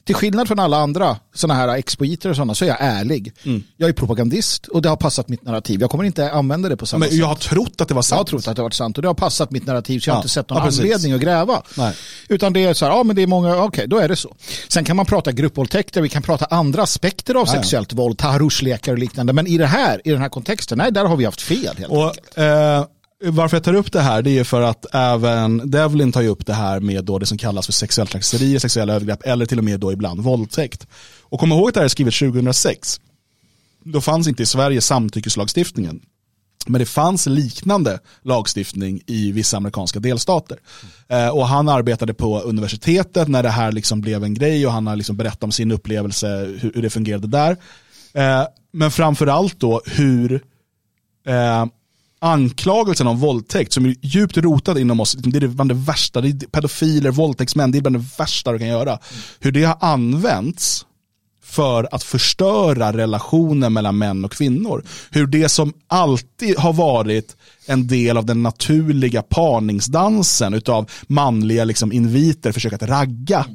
till skillnad från alla andra sådana här expoiter och sådana så är jag ärlig. Mm. Jag är propagandist och det har passat mitt narrativ. Jag kommer inte använda det på samma Men sätt. Jag har trott att det var sant. Jag har trott att det var sant och det har passat mitt narrativ så jag har inte sett någon ja, anledning att gräva. Nej. Utan det är så här, ja men det är många, okej okay, då är det så. Sen kan man prata gruppvåldtäkter, vi kan prata andra aspekter av ja, sexuellt ja. våld, taharush-lekar och liknande. Men i det här, i den här kontexten, nej där har vi haft fel helt och, enkelt. Eh, varför jag tar upp det här det är för att även Devlin tar upp det här med då det som kallas för sexuella trakasserier, sexuella övergrepp eller till och med då ibland våldtäkt. Och kom ihåg att det här är skrivet 2006. Då fanns inte i Sverige samtyckeslagstiftningen. Men det fanns liknande lagstiftning i vissa amerikanska delstater. Eh, och han arbetade på universitetet när det här liksom blev en grej och han har liksom berättat om sin upplevelse, hur, hur det fungerade där. Eh, men framförallt då hur eh, anklagelsen om våldtäkt som är djupt rotad inom oss, det är bland det värsta, det är pedofiler, våldtäktsmän, det är bland det värsta du kan göra. Mm. Hur det har använts för att förstöra relationen mellan män och kvinnor. Hur det som alltid har varit en del av den naturliga parningsdansen utav manliga liksom, inviter, försöka att ragga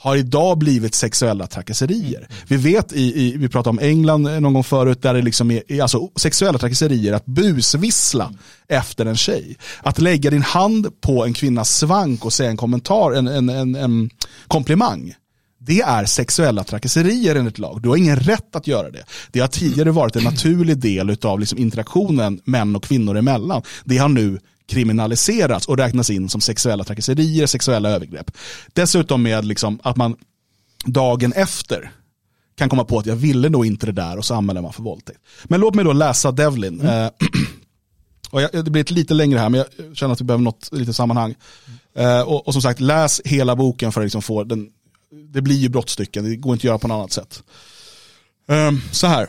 har idag blivit sexuella trakasserier. Vi vet, i, i, vi pratade om England någon gång förut, där det liksom är alltså, sexuella trakasserier, att busvissla efter en tjej. Att lägga din hand på en kvinnas svank och säga en kommentar, en, en, en, en komplimang. Det är sexuella trakasserier enligt lag. Du har ingen rätt att göra det. Det har tidigare varit en naturlig del av liksom interaktionen män och kvinnor emellan. Det har nu kriminaliserats och räknas in som sexuella trakasserier, sexuella övergrepp. Dessutom med liksom att man dagen efter kan komma på att jag ville nog inte det där och så anmäler man för våldtäkt. Men låt mig då läsa Devlin. Mm. Eh, och jag, det blir ett lite längre här men jag känner att vi behöver något lite sammanhang. Mm. och, och, som sagt, läs hela boken för att liksom få den. Det blir ju brottstycken, det går inte att göra på något annat sätt. Eh, så här.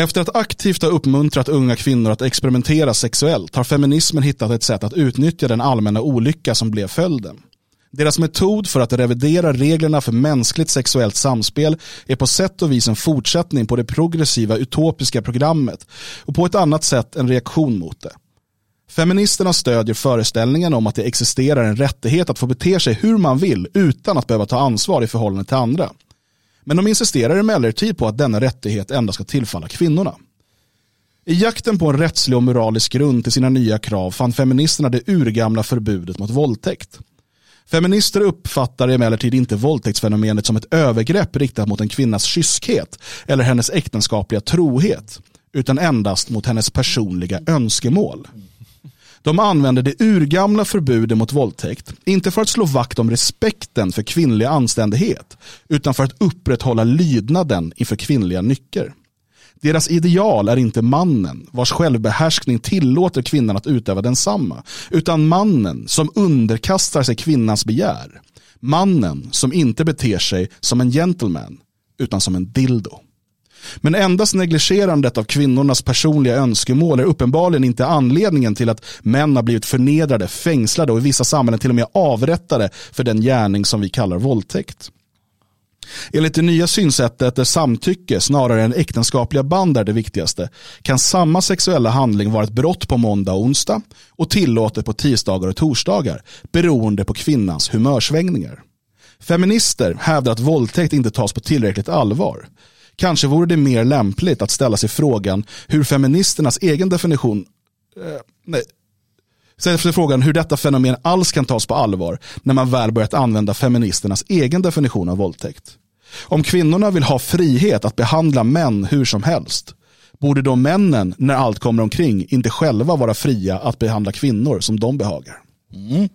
Efter att aktivt ha uppmuntrat unga kvinnor att experimentera sexuellt har feminismen hittat ett sätt att utnyttja den allmänna olycka som blev följden. Deras metod för att revidera reglerna för mänskligt sexuellt samspel är på sätt och vis en fortsättning på det progressiva utopiska programmet och på ett annat sätt en reaktion mot det. Feministerna stödjer föreställningen om att det existerar en rättighet att få bete sig hur man vill utan att behöva ta ansvar i förhållande till andra. Men de insisterar emellertid på att denna rättighet endast ska tillfalla kvinnorna. I jakten på en rättslig och moralisk grund till sina nya krav fann feministerna det urgamla förbudet mot våldtäkt. Feminister uppfattar emellertid inte våldtäktsfenomenet som ett övergrepp riktat mot en kvinnas kyskhet eller hennes äktenskapliga trohet, utan endast mot hennes personliga önskemål. De använder det urgamla förbudet mot våldtäkt, inte för att slå vakt om respekten för kvinnlig anständighet, utan för att upprätthålla lydnaden inför kvinnliga nycker. Deras ideal är inte mannen, vars självbehärskning tillåter kvinnan att utöva densamma, utan mannen som underkastar sig kvinnans begär. Mannen som inte beter sig som en gentleman, utan som en dildo. Men endast negligerandet av kvinnornas personliga önskemål är uppenbarligen inte anledningen till att män har blivit förnedrade, fängslade och i vissa samhällen till och med avrättade för den gärning som vi kallar våldtäkt. Enligt det nya synsättet där samtycke snarare än äktenskapliga band är det viktigaste kan samma sexuella handling vara ett brott på måndag och onsdag och tillåtet på tisdagar och torsdagar beroende på kvinnans humörsvängningar. Feminister hävdar att våldtäkt inte tas på tillräckligt allvar. Kanske vore det mer lämpligt att ställa sig frågan hur feministernas egen definition eh, nej, ställa sig frågan hur detta fenomen alls kan tas på allvar när man väl börjat använda feministernas egen definition av våldtäkt. Om kvinnorna vill ha frihet att behandla män hur som helst, borde då männen, när allt kommer omkring, inte själva vara fria att behandla kvinnor som de behagar? Mm.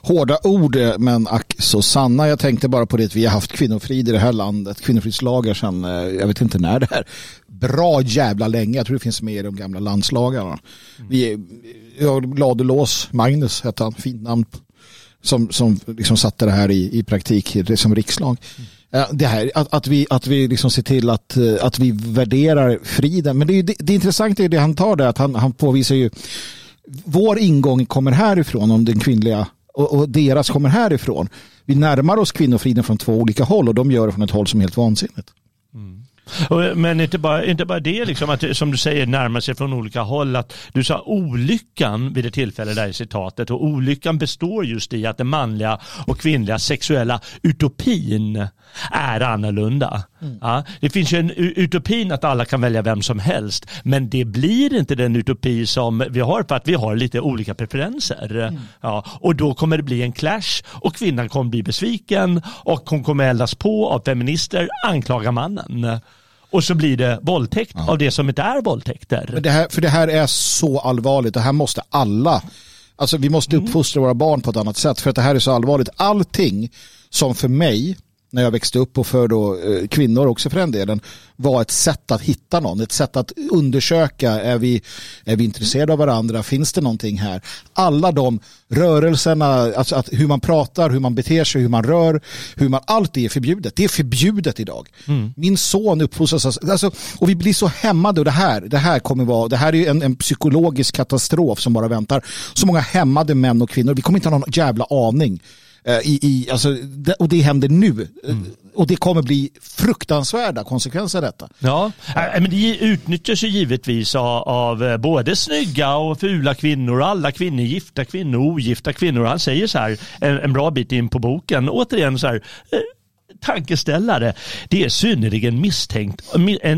Hårda ord men ack så sanna. Jag tänkte bara på det att vi har haft kvinnofrid i det här landet. Kvinnofridslagar sedan, eh, jag vet inte när det är. Bra jävla länge. Jag tror det finns med i de gamla landslagarna. Mm. Vi, jag, Ladulås, Magnus hette han, fint namn. Som, som liksom satte det här i, i praktik som rikslag. Mm. Det här, att, att, vi, att vi liksom ser till att, eh, att vi värderar friden. Men det, är, det, det intressanta är det han tar där, att han, han påvisar ju vår ingång kommer härifrån om den kvinnliga och, och, deras kommer härifrån. Vi närmar oss kvinnofriden från två olika håll och de gör det från ett håll som är helt vansinnigt. Mm. Men inte bara, inte bara det, liksom, att, som du säger, närma sig från olika håll. Att du sa olyckan vid ett tillfälle där i citatet och olyckan består just i att den manliga och kvinnliga sexuella utopin är annorlunda. Mm. Ja, det finns ju en utopin att alla kan välja vem som helst men det blir inte den utopi som vi har för att vi har lite olika preferenser. Mm. Ja, och då kommer det bli en clash och kvinnan kommer bli besviken och hon kommer eldas på av feminister, anklaga mannen. Och så blir det våldtäkt av det som inte är våldtäkter. Det här, för det här är så allvarligt. Det här måste alla, alltså vi måste uppfostra våra barn på ett annat sätt. För att det här är så allvarligt. Allting som för mig när jag växte upp och för då, eh, kvinnor också för den delen var ett sätt att hitta någon, ett sätt att undersöka, är vi, är vi intresserade av varandra, finns det någonting här? Alla de rörelserna, alltså att hur man pratar, hur man beter sig, hur man rör, hur man, allt det är förbjudet. Det är förbjudet idag. Mm. Min son uppfostras, alltså, och vi blir så hämmade och det här, det här kommer vara, det här är en, en psykologisk katastrof som bara väntar. Så många hämmade män och kvinnor, vi kommer inte ha någon jävla aning I, i, alltså, och det händer nu. Mm. Och det kommer bli fruktansvärda konsekvenser av detta. Ja, äh, men det utnyttjas ju givetvis av, av eh, både snygga och fula kvinnor, alla kvinnor, gifta kvinnor, ogifta kvinnor. Han säger så här en, en bra bit in på boken, återigen så här eh, tankeställare. Det är synnerligen misstänkt.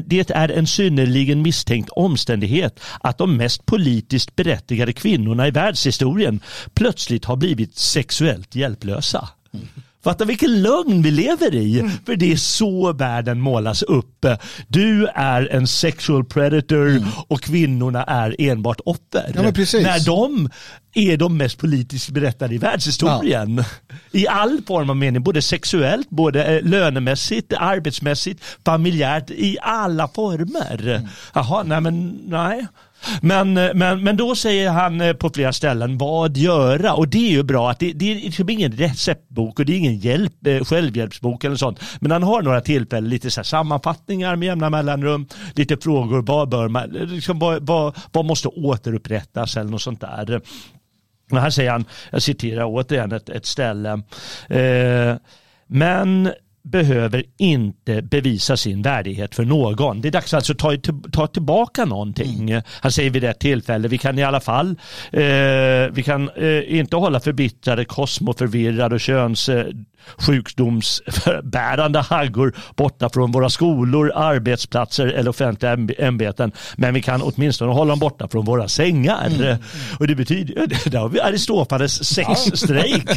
Det är en synnerligen misstänkt omständighet att de mest politiskt berättigade kvinnorna i världshistorien plötsligt har blivit sexuellt hjälplösa. Mm. Fatta vilken lögn vi lever i. Mm. För det är så världen målas upp. Du är en sexual predator mm. och kvinnorna är enbart offer. Ja, När de är de mest politiskt berättade i världshistorien. Ja. I all form av mening, både sexuellt, både eh, lönemässigt, arbetsmässigt, familjärt, i alla former. Mm. Jaha, nej men nej. Men, eh, men, men då säger han eh, på flera ställen vad göra och det är ju bra att det, det är liksom ingen receptbok och det är ingen hjälp, eh, självhjälpsbok eller sånt. Men han har några tillfällen, lite så sammanfattningar med jämna mellanrum, lite frågor, vad, bör man, liksom, vad, vad, vad måste återupprättas eller något sånt där. Och här säger han, jag citerar återigen ett, ett ställe, eh, men behöver inte bevisa sin värdighet för någon. Det är dags alltså att ta, ta tillbaka någonting. Mm. Han säger vid ett tillfälle, vi kan i alla fall, eh, vi kan eh, inte hålla förbittrade, kosmoförvirrade och köns eh, sjukdomsbärande haggor borta från våra skolor, arbetsplatser eller offentliga ämbeten. Men vi kan åtminstone hålla dem borta från våra sängar. Mm. Och det betyder, där har vi Aristofanes sexstrejk.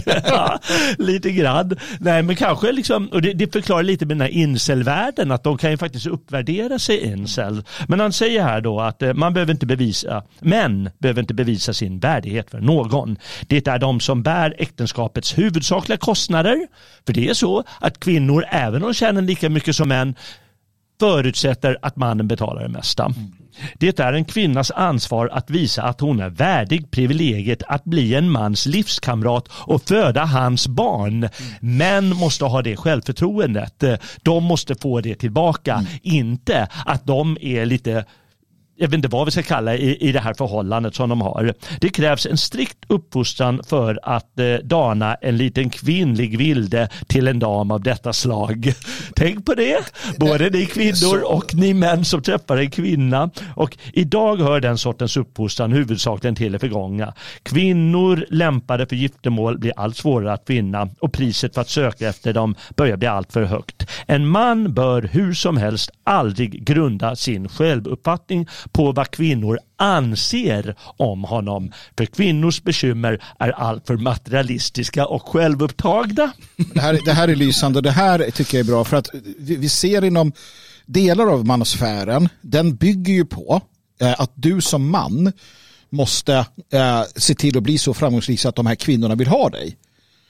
lite grann. Nej men kanske liksom, och det, det förklarar lite med den här incelvärlden att de kan ju faktiskt uppvärdera sig incel. Men han säger här då att eh, man behöver inte bevisa, män behöver inte bevisa sin värdighet för någon. Det är de som bär äktenskapets huvudsakliga kostnader för det är så att kvinnor, även om de tjänar lika mycket som män, förutsätter att mannen betalar det mesta. Mm. Det är en kvinnas ansvar att visa att hon är värdig privilegiet att bli en mans livskamrat och föda hans barn. Mm. Män måste ha det självförtroendet. De måste få det tillbaka. Mm. Inte att de är lite jag vet inte vad vi ska kalla i, i det här förhållandet som de har. Det krävs en strikt uppfostran för att eh, dana en liten kvinnlig vilde till en dam av detta slag. Tänk på det, både ni kvinnor och ni män som träffar en kvinna. Och idag hör den sortens uppfostran huvudsakligen till det förgångna. Kvinnor lämpade för giftermål blir allt svårare att finna och priset för att söka efter dem börjar bli allt för högt. En man bör hur som helst aldrig grunda sin självuppfattning på vad kvinnor anser om honom. För kvinnors bekymmer är alltför materialistiska och självupptagna. Det här, det här är lysande det här tycker jag är bra för att vi ser inom delar av manosfären, den bygger ju på eh, att du som man måste eh, se till att bli så framgångsrik så att de här kvinnorna vill ha dig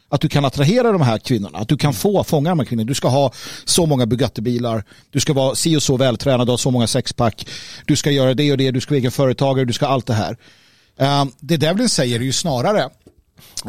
att du kan attrahera de här kvinnorna, att du kan få fånga de här kvinnorna. Du ska ha så många Bugatti-bilar, du ska vara si och så vältränad och ha så många sexpack, du ska göra det och det, du ska vara egen företagare, du ska allt det här. Eh, det Devlin säger är ju snarare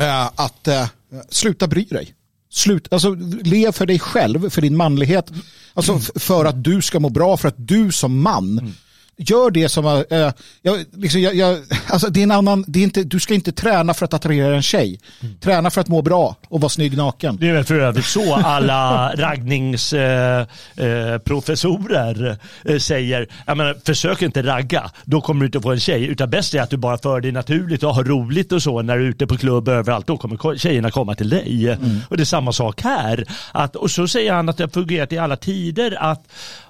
eh, att eh, sluta bry dig. Slut, alltså, lev för dig själv, för din manlighet, alltså, för att du ska må bra, för att du som man mm gör det som, äh, jag, liksom, jag, jag, alltså det är en annan, det är inte, du ska inte träna för att attrahera en tjej. Mm. Träna för att må bra och vara snygg naken. Det är väl för övrigt så alla raggningsprofessorer äh, äh, säger, jag menar, försök inte ragga, då kommer du inte få en tjej, utan bäst är att du bara för dig naturligt och har roligt och så när du är ute på klubb överallt, då kommer tjejerna komma till dig. Mm. Och det är samma sak här. Att, och så säger han att det har fungerat i alla tider att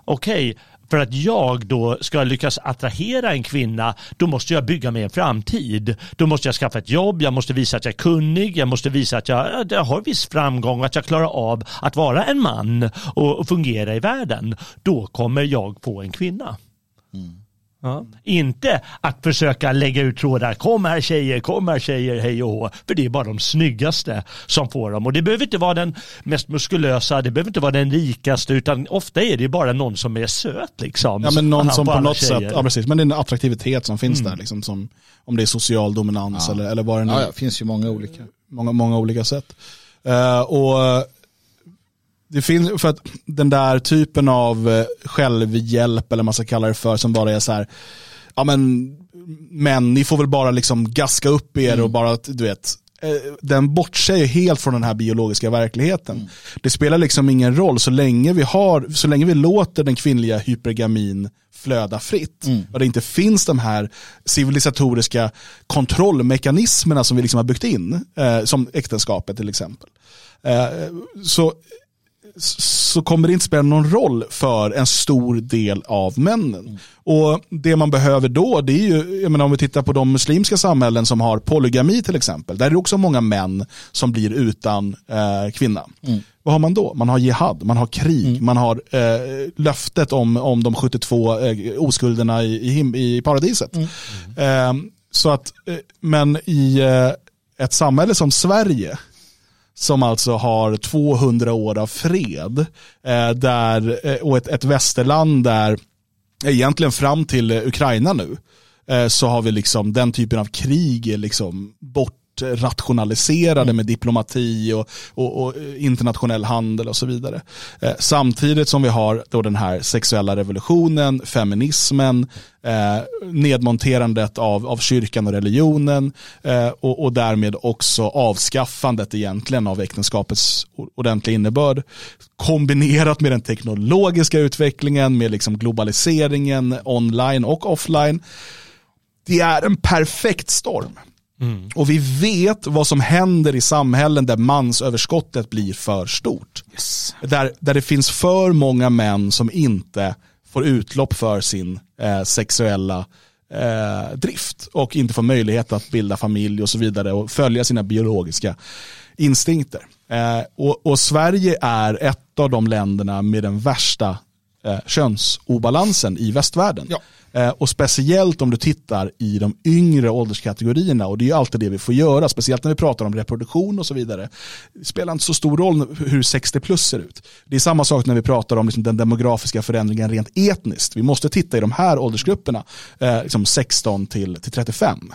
okej, för att jag då ska lyckas attrahera en kvinna, då måste jag bygga mig en framtid. Då måste jag skaffa ett jobb, jag måste visa att jag är kunnig, jag måste visa att jag, jag har viss framgång, att jag klarar av att vara en man och fungera i världen. Då kommer jag få en kvinna. Mm. Ja. Inte att försöka lägga ut trådar, kom här tjejer, kom här tjejer, hej och hå. För det är bara de snyggaste som får dem. Och det behöver inte vara den mest muskulösa, det behöver inte vara den rikaste, utan ofta är det bara någon som är söt liksom. Ja men någon som på, något tjejer. sätt, ja precis, men det är en attraktivitet som finns mm. där liksom. Som, om det är social dominans ja. eller, eller vad det nu är. Ja, det finns ju många olika. Många, många olika sätt. Uh, och det finns, för att den där typen av eh, självhjälp eller vad man ska kalla det för som bara är så här, ja men, men ni får väl bara liksom gaska upp er mm. och bara, du vet, eh, den bortser ju helt från den här biologiska verkligheten. Mm. Det spelar liksom ingen roll så länge vi har, så länge vi låter den kvinnliga hypergamin flöda fritt mm. och det inte finns de här civilisatoriska kontrollmekanismerna som vi liksom har byggt in, eh, som äktenskapet till exempel. Eh, så så kommer det inte spela någon roll för en stor del av männen. Mm. Och Det man behöver då, det är ju, jag menar, om vi tittar på de muslimska samhällen som har polygami till exempel, där är det också många män som blir utan eh, kvinna. Mm. Vad har man då? Man har jihad, man har krig, mm. man har eh, löftet om, om de 72 eh, oskulderna i, i, i paradiset. Mm. Eh, så att, eh, men i eh, ett samhälle som Sverige, som alltså har 200 år av fred eh, där, eh, och ett, ett västerland där eh, egentligen fram till eh, Ukraina nu eh, så har vi liksom den typen av krig liksom bort rationaliserade mm. med diplomati och, och, och, internationell handel och så vidare. Eh, samtidigt som vi har då den här sexuella revolutionen, feminismen, eh, nedmonterandet av, av kyrkan och religionen eh, och, och därmed också avskaffandet egentligen av äktenskapets ordentliga innebörd. Kombinerat med den teknologiska utvecklingen, med liksom globaliseringen online och offline. Det är en perfekt storm. Mm. Och vi vet vad som händer i samhällen där mansöverskottet blir för stort. Yes. Där, där det finns för många män som inte får utlopp för sin eh, sexuella eh, drift och inte får möjlighet att bilda familj och så vidare och följa sina biologiska instinkter. Eh, och, och, Sverige är ett av de länderna med den värsta eh, könsobalansen i västvärlden. Ja. Eh, och speciellt om du tittar i de yngre ålderskategorierna och det är ju alltid det vi får göra, speciellt när vi pratar om reproduktion och så vidare. Det spelar inte så stor roll hur 60 plus ser ut. Det är samma sak när vi pratar om liksom den demografiska förändringen rent etniskt. Vi måste titta i de här åldersgrupperna, eh, liksom 16 till, till 35.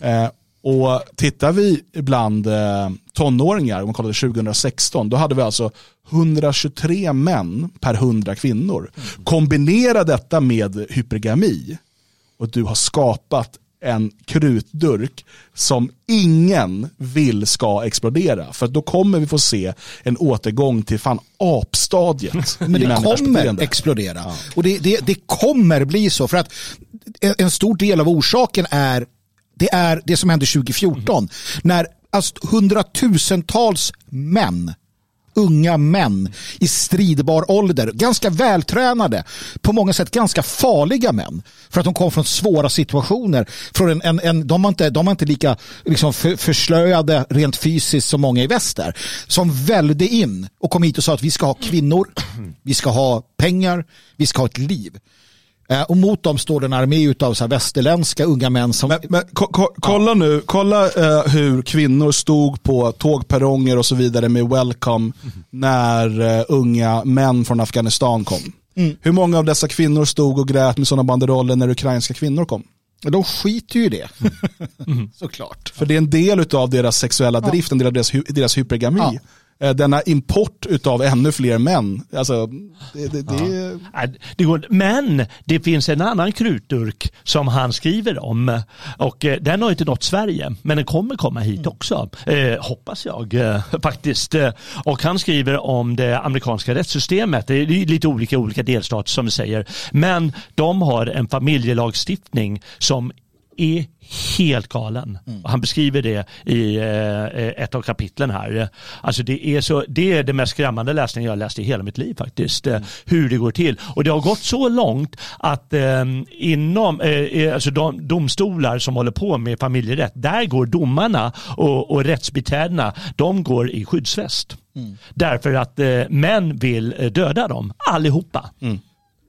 Eh, och tittar vi bland eh, tonåringar, om man kollade 2016, då hade vi alltså 123 män per 100 kvinnor. Kombinera detta med hypergami och du har skapat en krutdurk som ingen vill ska explodera. För då kommer vi få se en återgång till fan apstadiet. Men det kommer explodera. Ja. Och det, det, det kommer bli så. För att en stor del av orsaken är det är det som hände 2014. Mm. När alltså, hundratusentals män unga män i stridbar ålder, ganska vältränade, på många sätt ganska farliga män. För att de kom från svåra situationer. Från en, en, en de, var inte, de var inte lika liksom, för, förslöjade rent fysiskt som många i väster. Som välde in och kom hit och sa att vi ska ha kvinnor, vi ska ha pengar, vi ska ha ett liv. Eh, och mot dem står en armé av så västerländska unga män som... Men, men ko ko kolla ja. nu, kolla uh, hur kvinnor stod på tågperronger och så vidare med welcome mm. när uh, unga män från Afghanistan kom. Mm. Hur många av dessa kvinnor stod och grät med sådana banderoller när ukrainska kvinnor kom? De skiter ju i det. Mm. Såklart. För det är en del av deras sexuella drift, en del av deras, deras hypergami. Ja. Eh, denna import av ännu fler män. Alltså, det, det, det... Ja. det går, men det finns en annan krutdurk som han skriver om och eh, den har inte nått Sverige men den kommer komma hit mm. också. Eh, hoppas jag eh, faktiskt. Och han skriver om det amerikanska rättssystemet. Det är lite olika olika delstater som vi säger. Men de har en familjelagstiftning som är helt galen. Mm. Han beskriver det i eh, ett av kapitlen här. Alltså det, är så, det är det mest skrämmande läsningen jag läst i hela mitt liv faktiskt. Mm. Hur det går till. Och det har gått så långt att eh, inom eh, eh, alltså de, domstolar som håller på med familjerätt, där går domarna och, och rättsbiträdena, de går i skyddsväst. Mm. Därför att eh, män vill eh, döda dem, allihopa. Mm.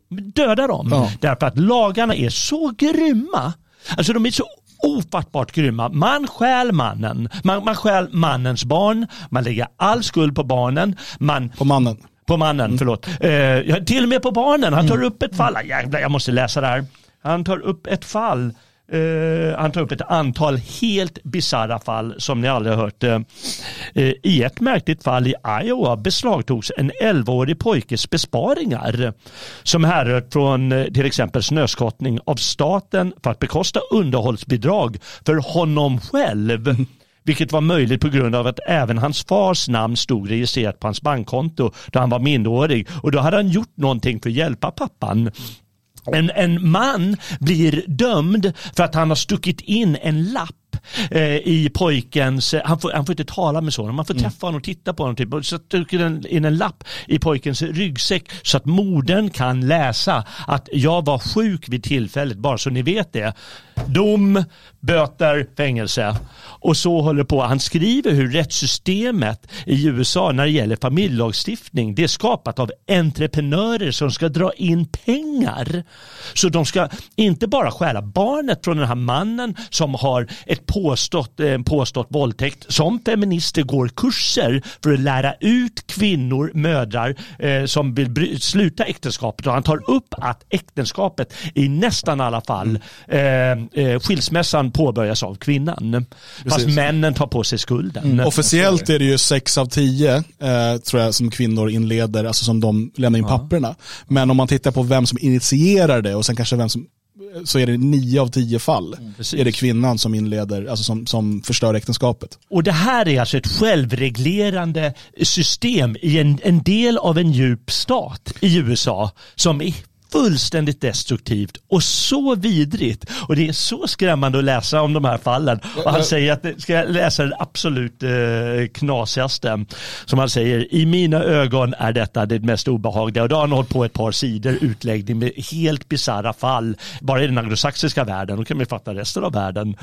Döda dem. Ja. Därför att lagarna är så grymma. Alltså de är så ofattbart grymma. Man stjäl mannen. Man, man stjäl mannens barn. Man lägger all skuld på barnen. Man, på mannen. På mannen, mm. förlåt. Eh, till och med på barnen. Han tar mm. upp ett fall. Jävlar, jag måste läsa det här. Han tar upp ett fall Uh, han tar upp ett antal helt bisarra fall som ni aldrig har hört. Uh, I ett märkligt fall i Iowa beslagtogs en 11-årig pojkes besparingar som härrör från uh, till exempel snöskottning av staten för att bekosta underhållsbidrag för honom själv. vilket var möjligt på grund av att även hans fars namn stod registrerat på hans bankkonto då han var minderårig och då hade han gjort någonting för att hjälpa pappan. En, en man blir dömd för att han har stuckit in en lapp eh, i pojkens, han får, han får inte tala med sonen, man får mm. träffa honom och titta på honom. Typ, och så trycker in en lapp i pojkens ryggsäck så att modern kan läsa att jag var sjuk vid tillfället, bara så ni vet det. Dom, böter, fängelse. Och så håller på. Han skriver hur rättssystemet i USA när det gäller familjelagstiftning, det är skapat av entreprenörer som ska dra in pengar. Så de ska inte bara stjäla barnet från den här mannen som har ett påstått, en påstått våldtäkt. Som feminister går kurser för att lära ut kvinnor, mödrar eh, som vill sluta äktenskapet och han tar upp att äktenskapet i nästan alla fall eh, eh, skilsmässan påbörjas av kvinnan. Precis. Fast männen tar på sig skulden. Mm. Officiellt är det ju sex av tio eh, tror jag som kvinnor inleder, alltså som de lämnar in ja. papperna. Men om man tittar på vem som initierar det och sen kanske vem som så är det nio av tio fall mm, är det kvinnan som inleder, alltså som, som förstör äktenskapet. Och det här är alltså ett självreglerande system i en, en del av en djup stat i USA som är fullständigt destruktivt och så vidrigt. Och det är så skrämmande att läsa om de här fallen. Och han säger att, ska jag läsa det absolut eh, knasigaste, som han säger, i mina ögon är detta det mest obehagliga. Och då har han hållit på ett par sidor utläggning med helt bisarra fall, bara i den anglosaxiska världen, då kan man fatta resten av världen.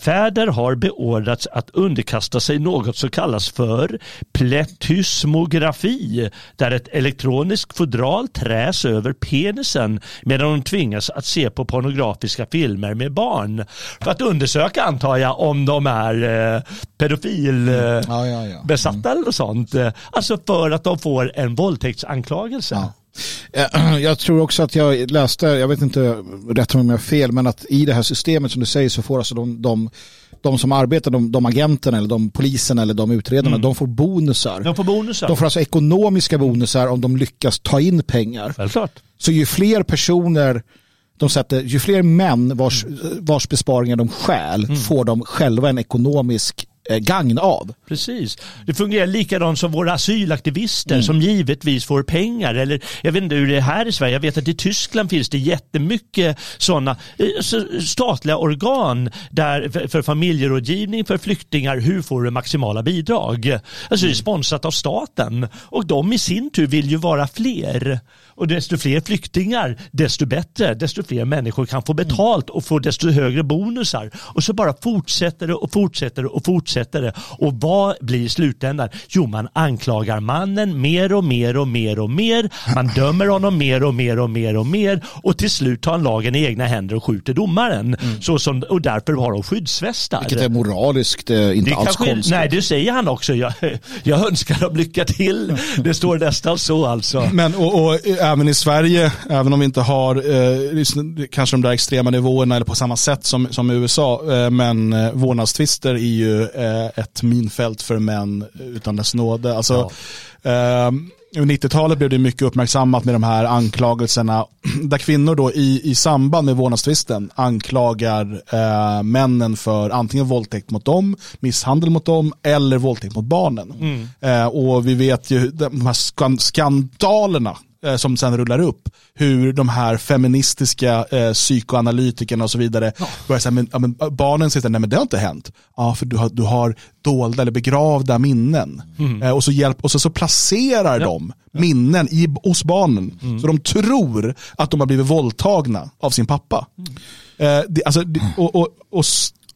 Fäder har beordrats att underkasta sig något som kallas för pletysmografi där ett elektroniskt fodral träs över penisen medan de tvingas att se på pornografiska filmer med barn. För att undersöka antar jag om de är eh, pedofilbesatta mm. ja, ja, ja. mm. eller sånt. Alltså för att de får en våldtäktsanklagelse. Eh, jag tror också att jag läste, jag vet inte rätt om jag har fel, men att i det här systemet som du säger så får alltså de, de, de som arbetar, de, de agenterna eller de polisen eller de utredarna, mm. de får bonusar. De får bonusar. De får alltså ekonomiska bonusar om de lyckas ta in pengar. Självklart. Så ju fler personer de sätter, ju fler män vars, vars besparingar de stjäl mm. får de själva en ekonomisk gagn av. Precis. Det fungerar likadant som våra asylaktivister mm. som givetvis får pengar. Eller jag vet inte hur det är här i Sverige. Jag vet att i Tyskland finns det jättemycket sådana eh, statliga organ där för, för familjerådgivning för flyktingar. Hur får du maximala bidrag? Alltså mm. det är mm. sponsrat av staten och de i sin tur vill ju vara fler. Och desto fler flyktingar, desto bättre. Desto fler människor kan få betalt och få desto högre bonusar. Och så bara fortsätter det och fortsätter det och fortsätter det. Och vad blir slutändan? Jo, man anklagar mannen mer och mer och mer och mer. Man dömer honom mer och mer och mer och mer. Och till slut tar han lagen i egna händer och skjuter domaren. Mm. Så som, och därför har de skyddsvästar. Vilket är moraliskt eh, inte det alls kanske, konstigt. Nej, det säger han också. Jag, jag önskar dem lycka till. Det står nästan så alltså. Men och, och även i Sverige, även om vi inte har eh, kanske de där extrema nivåerna eller på samma sätt som, som i USA, eh, men eh, vårdnadstvister är ju eh, ett minfält för män utan dess nåde. Alltså, ja. eh, 90-talet blev det mycket uppmärksammat med de här anklagelserna där kvinnor då i, i samband med vårdnadstvisten anklagar eh, männen för antingen våldtäkt mot dem, misshandel mot dem eller våldtäkt mot barnen. Mm. Eh, och vi vet ju de här skandalerna eh, som sen rullar upp, hur de här feministiska eh, psykoanalytikerna och så vidare ja. börjar säga, men, ja, men barnen säger nej men det har inte hänt. Ja, för du har, du har dolda eller begravda minnen. Mm. Eh, och så, hjälp, och så, så placerar ja. de minnen i, hos barnen. Mm. Så de tror att de har blivit våldtagna av sin pappa. Mm. Eh, det, alltså, och, och, och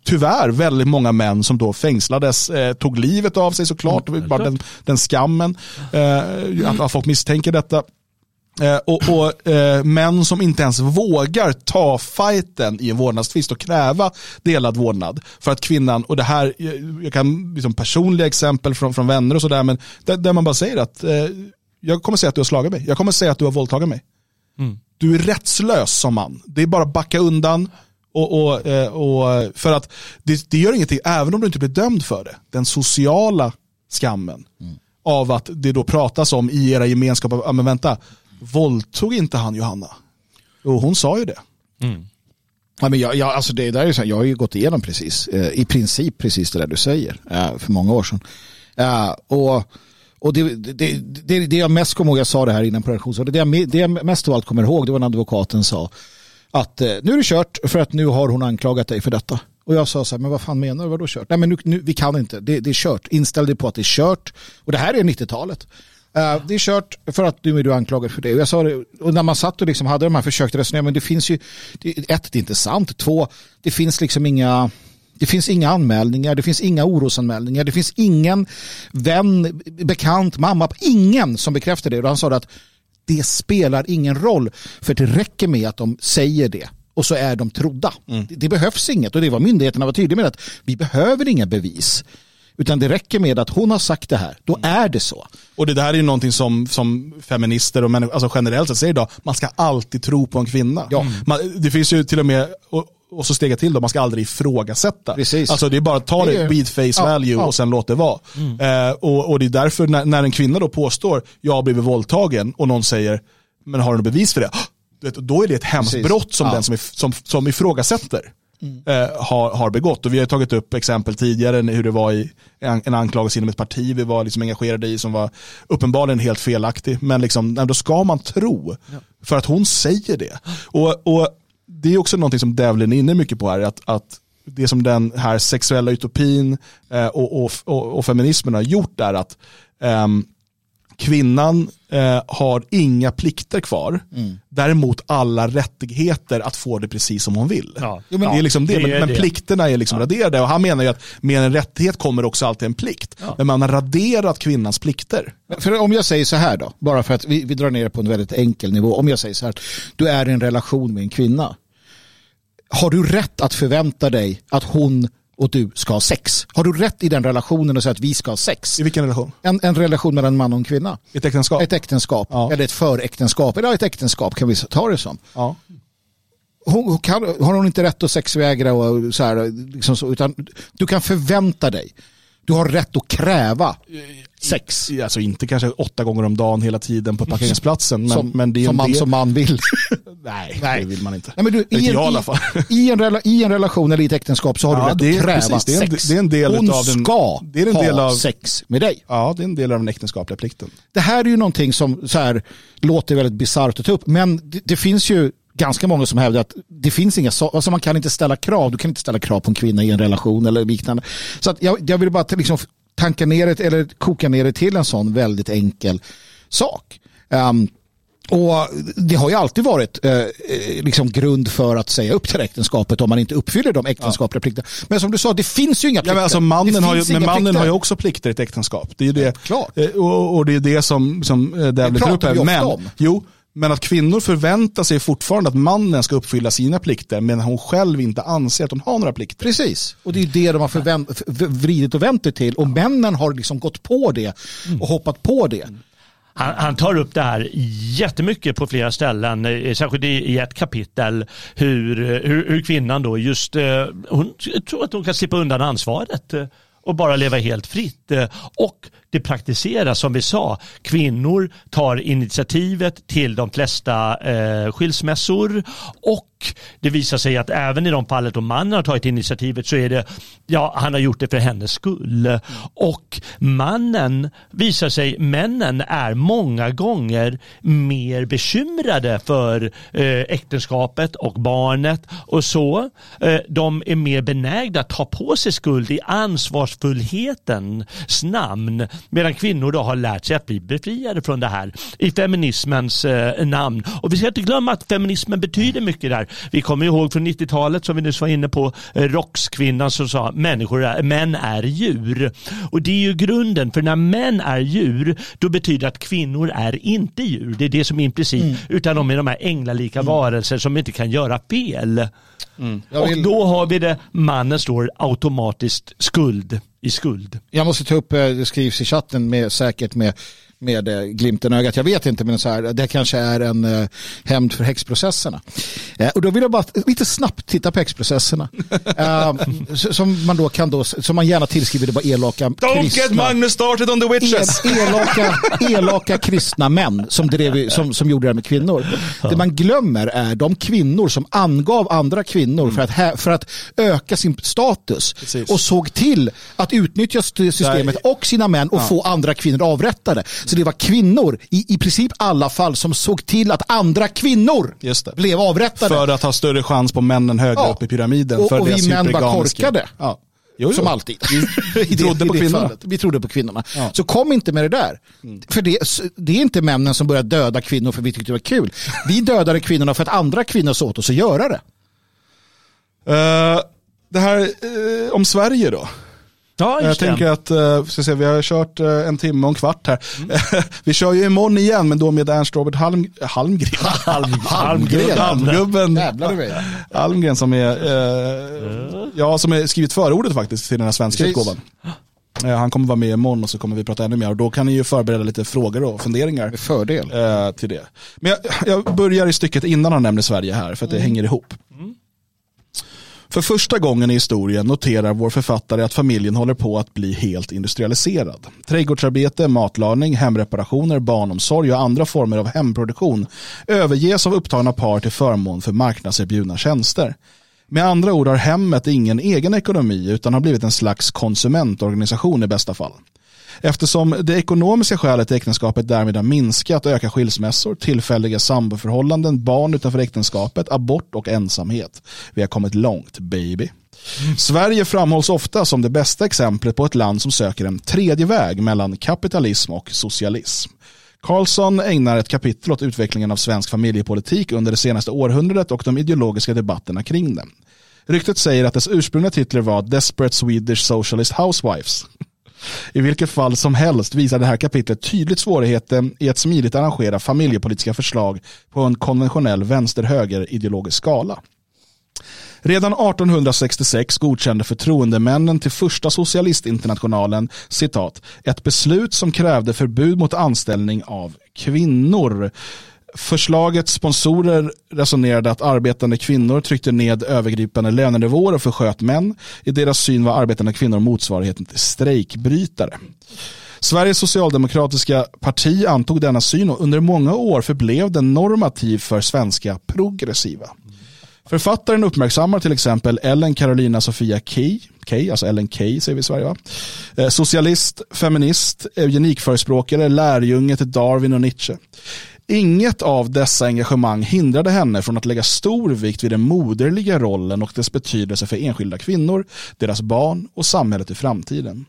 tyvärr väldigt många män som då fängslades, eh, tog livet av sig såklart, mm, bara den, den skammen, eh, att, att folk misstänker detta. Eh, och, och eh, män som inte ens vågar ta fighten i en vårdnadstvist och kräva delad vårdnad. För att kvinnan, och det här, jag kan liksom personliga exempel från, från vänner och sådär, men där, där, man bara säger att eh, jag kommer säga att du har slagit mig, jag kommer säga att du har våldtagit mig. Mm. Du är rättslös som man, det är bara att backa undan, och, och, eh, och, för att det, det, gör ingenting, även om du inte blir dömd för det. Den sociala skammen mm. av att det då pratas om i era gemenskaper, men vänta, våldtog inte han Johanna? Och hon sa ju det. Mm. Ja, men jag, jag, alltså det där är så, jag har ju gått igenom precis, eh, i princip precis det där du säger, eh, för många år sedan. Eh, och och det, det, det, det, jag mest kommer ihåg, jag sa det här innan på redaktionen, det, jag, det jag mest av allt kommer ihåg, det var när advokaten sa, att eh, nu är det kört för att nu har hon anklagat dig för detta. Och jag sa så här, men vad fan menar du, vadå kört? Nej men nu, nu, vi kan inte, det, det är kört. Inställ dig på att det är kört. Och det här är 90-talet. Uh, eh, det är kört för att nu är du anklagad för det. Och jag sa det, och när man satt och liksom hade de här försökt resonera, men det finns ju, det, ett, det är inte sant. Två, det finns liksom inga, det finns inga anmälningar, det finns inga orosanmälningar, det finns ingen vän, bekant, mamma, ingen som bekräftar det. Och han sa att det spelar ingen roll. För det räcker med att de säger det och så är de trodda. Mm. Det, det, behövs inget och det var myndigheterna var tydliga med att vi behöver inga bevis. Utan det räcker med att hon har sagt det här, då mm. är det så. Och det där är ju någonting som, som feminister och människor, alltså generellt sett säger idag, man ska alltid tro på en kvinna. Ja. Man, det finns ju till och med, och, och så stega till då, man ska aldrig ifrågasätta. Precis. Alltså det är bara att ta det vid face value ja, ja. och sen låt det vara. Mm. Eh, och, och det är därför när, när en kvinna då påstår jag har blivit våldtagen och någon säger men har du något bevis för det? Då är det ett hemskt brott som ja. den som, som, som ifrågasätter mm. eh, har, har begått. Och vi har tagit upp exempel tidigare hur det var i en, en anklagelse inom ett parti vi var liksom engagerade i som var uppenbarligen helt felaktig. Men liksom, då ska man tro för att hon säger det. Och, och det är också någonting som Devlin är inne mycket på här, att, att det som den här sexuella utopin eh, och, och, och, och, feminismen har gjort är att eh, kvinnan eh, har inga plikter kvar, mm. däremot alla rättigheter att få det precis som hon vill. Ja. Jo, men, det är liksom det, det är men, det. plikterna är liksom ja. raderade och han menar ju att med en rättighet kommer också alltid en plikt. Ja. Men man har raderat kvinnans plikter. För om jag säger så här då, bara för att vi, vi drar ner det på en väldigt enkel nivå. Om jag säger så här, du är i en relation med en kvinna har du rätt att förvänta dig att hon och du ska ha sex? Har du rätt i den relationen och säga att vi ska ha sex? I vilken relation? En, en relation mellan en man och en kvinna. Ett äktenskap? Ett äktenskap. Ja. Eller ett föräktenskap. Eller ett äktenskap kan vi ta det som. Ja. Hon, kan, har hon inte rätt att sexvägra och så här, liksom så, utan du kan förvänta dig. Du har rätt att kräva sex. Alltså inte kanske åtta gånger om dagen hela tiden på parkeringsplatsen. Men, som, men det är som man del... som man vill. Nej, Nej, det vill man inte. Nej, men du, i, en, i, alla fall. I, en rela, I en relation eller i ett äktenskap så har ja, du rätt att kräva precis, det är en, sex. Det är en del Hon av den, ska det är en del ha av, sex med dig. Ja, det är en del av den äktenskapliga plikten. Det här är ju någonting som så här, låter väldigt bisarrt att ta upp. Men det, det finns ju ganska många som hävdar att det finns inga, alltså man kan inte ställa krav, du kan inte ställa krav på en kvinna i en relation eller liknande. Så att jag, jag vill bara liksom tanka ner det eller koka ner det till en sån väldigt enkel sak. Um, och Det har ju alltid varit eh, liksom grund för att säga upp till äktenskapet om man inte uppfyller de äktenskapliga ja. plikterna. Men som du sa, det finns ju inga plikter. Ja, men alltså mannen har ju, men mannen har ju också plikter i ett äktenskap. Det är det, Klart. Eh, och, och, det är det som, som eh, Devlet tar upp här. Men, om. Jo, men att kvinnor förväntar sig fortfarande att mannen ska uppfylla sina plikter men hon själv inte anser att hon har några plikter. Precis, och det är det de har förvänt, vridit och vänt det till och männen har liksom gått på det och hoppat på det. Han, han, tar upp det här jättemycket på flera ställen, eh, särskilt i ett kapitel, hur, eh, hur, hur kvinnan då just, eh, hon tror att hon kan slippa undan ansvaret och bara leva helt fritt. Och det praktiseras som vi sa. Kvinnor tar initiativet till de flesta eh, skilsmässor och det visar sig att även i de fallet då mannen har tagit initiativet så är det, ja han har gjort det för hennes skull. Och mannen visar sig, männen är många gånger mer bekymrade för eh, äktenskapet och barnet och så. Eh, de är mer benägna att ta på sig skuld i ansvarsfullhetens namn medan kvinnor då har lärt sig att bli befriade från det här i feminismens eh, namn. Och vi ska inte glömma att feminismen betyder mycket där. Vi kommer ihåg från 90-talet som vi nyss var inne på, eh, rockskvinnan som sa människor är, män är djur. Och det är ju grunden, för när män är djur, då betyder det att kvinnor är inte djur. Det är det som är implicit, mm. utan de är de här änglalika mm. varelser som inte kan göra fel. Mm. Vill... Och då har vi det, mannen står automatiskt skuld i skuld. Jag måste ta upp, eh, det skrivs i chatten med, säkert med med eh, glimten i ögat. Jag vet inte, men så här, det kanske är en eh, hämnd för häxprocesserna. Eh, och då vill jag bara lite snabbt titta på häxprocesserna. eh, som man då kan då, som man gärna tillskriver det bara elaka Don't kristna. get Magnus started on the witches! El, elaka, elaka kristna män som, drev, som, som gjorde det här med kvinnor. Det man glömmer är de kvinnor som angav andra kvinnor mm. för, att, för att öka sin status Precis. och såg till att utnyttja systemet och sina män och ja. få andra kvinnor avrättade. Så det var kvinnor i, i princip alla fall som såg till att andra kvinnor blev avrättade. För att ha större chans på männen högre ja. upp i pyramiden. Och, för och vi män var korkade. Ja. Jo, jo. Som alltid. Vi, trodde på kvinnorna. Vi trodde på kvinnorna. Ja. Så kom inte med det där. Mm. För det, det, är inte männen som började döda kvinnor för vi tyckte det var kul. Vi dödade kvinnorna för att andra kvinnor sa åt oss att göra det. Uh, det här uh, om Sverige då. Ja, jag tänker att uh, ska se, vi har kört uh, en timme och en kvart här. Mm. vi kör ju imorgon igen, men då med Ernst Robert Halm, Halmgren. Halm, Halmgren. Halmgubben. Halmgren som är, uh, ja, som är skrivit förordet faktiskt till den här svenska utgåvan. Han kommer vara med imorgon och så kommer vi prata ännu mer och då kan ni ju förbereda lite frågor och funderingar. Med fördel. till det. Men jag, jag, börjar i stycket innan han nämner Sverige här för att det mm. hänger ihop. Mm. För första gången i historien noterar vår författare att familjen håller på att bli helt industrialiserad. Trädgårdsarbete, matlagning, hemreparationer, barnomsorg och andra former av hemproduktion överges av upptagna par till förmån för marknadserbjudna tjänster. Med andra ord har hemmet ingen egen ekonomi utan har blivit en slags konsumentorganisation i bästa fall. Eftersom det ekonomiska skälet till äktenskapet därmed har minskat och ökar skilsmässor, tillfälliga samboförhållanden, barn utanför äktenskapet, abort och ensamhet. Vi har kommit långt, baby. Mm. Sverige framhålls ofta som det bästa exemplet på ett land som söker en tredje väg mellan kapitalism och socialism. Karlsson ägnar ett kapitel åt utvecklingen av svensk familjepolitik under det senaste århundradet och de ideologiska debatterna kring den. Ryktet säger att dess ursprungliga titlar var Desperate Swedish Socialist Housewives. I vilket fall som helst visar det här kapitlet tydligt svårigheten i att smidigt arrangera familjepolitiska förslag på en konventionell vänster-höger ideologisk skala. Redan 1866 godkände förtroendemännen till första socialistinternationalen citat, ett beslut som krävde förbud mot anställning av kvinnor Förslagets sponsorer resonerade att arbetande kvinnor tryckte ned övergripande lönenivåer och försköt män. I deras syn var arbetande kvinnor motsvarigheten till strejkbrytare. Sveriges socialdemokratiska parti antog denna syn och under många år förblev den normativ för svenska progressiva. Författaren uppmärksammar till exempel Ellen Carolina Sofia Key, Key alltså Ellen Key säger vi i Sverige va? Eh, socialist, feminist, eugenikförespråkare, lärjunge till Darwin och Nietzsche. Inget av dessa engagemang hindrade henne från att lägga stor vikt vid den moderliga rollen och dess betydelse för enskilda kvinnor, deras barn och samhället i framtiden.